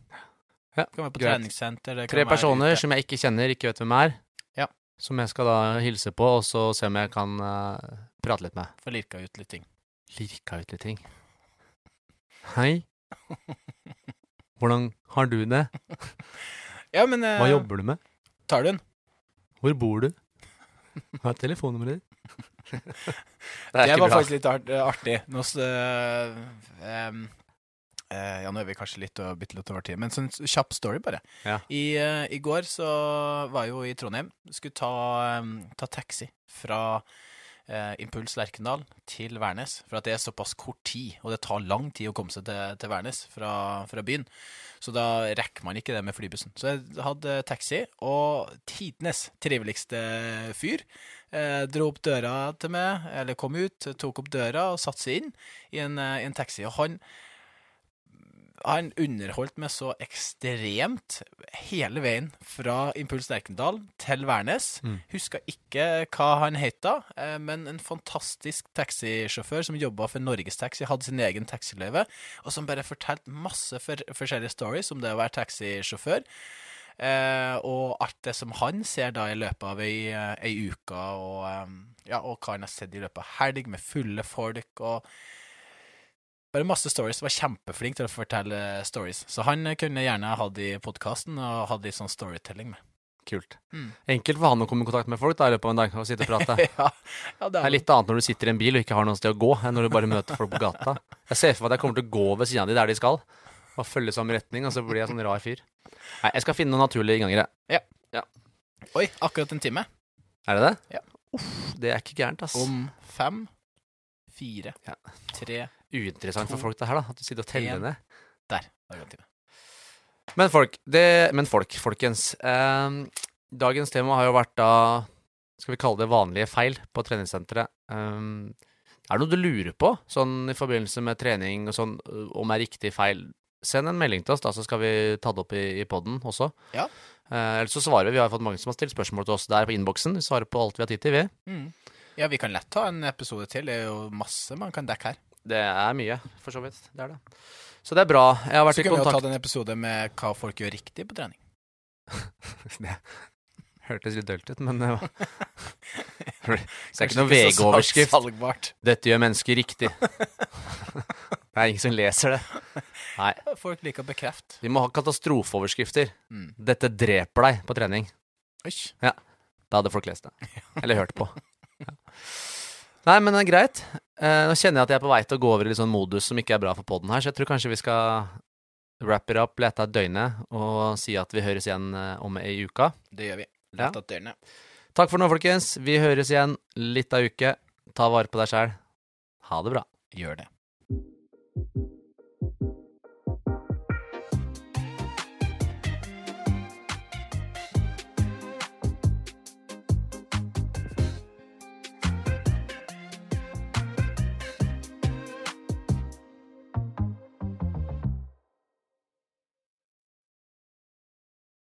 Ja, kan være på greit. treningssenter. Tre personer som jeg ikke kjenner, ikke vet hvem er. Ja. Som jeg skal da hilse på, og så se om jeg kan uh, prate litt med. Få lirka ut litt ting. Lirka ut litt ting. Hei. Hvordan har du det? Ja, men uh, Hva jobber du med? tar du den? Hvor bor du? Hva er telefonnummeret ditt? Det, det var bra. faktisk litt eh, artig. Nå så, eh, em, eh, ja, nå er vi kanskje litt og bitte litt over tid, men sånn kjapp story, bare. Ja. I, uh, I går så var jeg jo i Trondheim. Skulle ta, um, ta taxi fra uh, Impuls Lerkendal til Værnes. For at det er såpass kort tid, og det tar lang tid å komme seg til, til Værnes fra, fra byen. Så da rekker man ikke det med flybussen. Så jeg hadde taxi, og tidenes triveligste fyr. Eh, dro opp døra til meg, eller kom ut, tok opp døra og satte seg inn i en, eh, i en taxi. Og han han underholdt meg så ekstremt hele veien fra Impuls Lerkendal til Værnes. Mm. Huska ikke hva han het da, eh, men en fantastisk taxisjåfør som jobba for Norgestaxi, hadde sin egen taxiløyve, og som bare fortalte masse for, forskjellige stories om det å være taxisjåfør. Eh, og alt det som han ser da i løpet av ei, eh, ei uke, og, ja, og hva han har sett i løpet av helg med fulle folk. og bare masse stories. Var kjempeflink til å fortelle stories. Så han kunne gjerne hatt i podkasten og hatt litt sånn storytelling med. Kult. Mm. Enkelt for han å komme i kontakt med folk da, i løpet av en dag og sitte og prate. ja, ja, det Det er litt annet når du sitter i en bil og ikke har noe sted å gå, enn når du bare møter folk på gata. Jeg ser for meg at jeg kommer til å gå ved siden av de der de skal, og følge samme retning, og så blir jeg sånn rar fyr. Nei, jeg skal finne noen naturlige innganger, jeg. Oi, akkurat en time. Er det det? Ja. Uff, det er ikke gærent, ass. Om fem, fire, Ja. tre Uinteressant for folk det her, da. At du sitter og teller en. ned. Der. Akkurat en time. Men folk, det, men folk, folkens. Eh, dagens tema har jo vært da Skal vi kalle det vanlige feil på treningssenteret. Um, er det noe du lurer på, sånn i forbindelse med trening og sånn, om er riktig feil? Send en melding til oss, da, så skal vi ta det opp i, i poden også. Ja. Eh, ellers så svarer vi. Vi har fått mange som har stilt spørsmål til oss der på innboksen. Vi svarer på alt vi har tid til, vi. Mm. Ja, vi kan lett ta en episode til. Det er jo masse man kan dekke her. Det er mye, for så vidt. Det er det. Så det er bra. Jeg har vært Så i kan vi jo ta kontakt en episode med hva folk gjør riktig på trening. Det hørtes litt dølt ut, men det var Det er ikke noe så VG-overskrift. 'Dette gjør mennesker riktig'. Det er ingen som leser det. Nei. Folk liker å bekrefte. Vi må ha katastrofeoverskrifter. Mm. 'Dette dreper deg' på trening. Oi. Da hadde folk lest det. Eller hørt på. Ja. Nei, men det er greit. Eh, nå kjenner jeg at jeg er på vei til å gå over i litt sånn modus som ikke er bra for poden her, så jeg tror kanskje vi skal wrap it up, lete et døgnet og si at vi høres igjen eh, om ei uke. Det gjør vi. Lete et døgnet. Takk for nå, folkens. Vi høres igjen litt av uke. Ta vare på deg sjæl. Ha det bra. Gjør det. thank you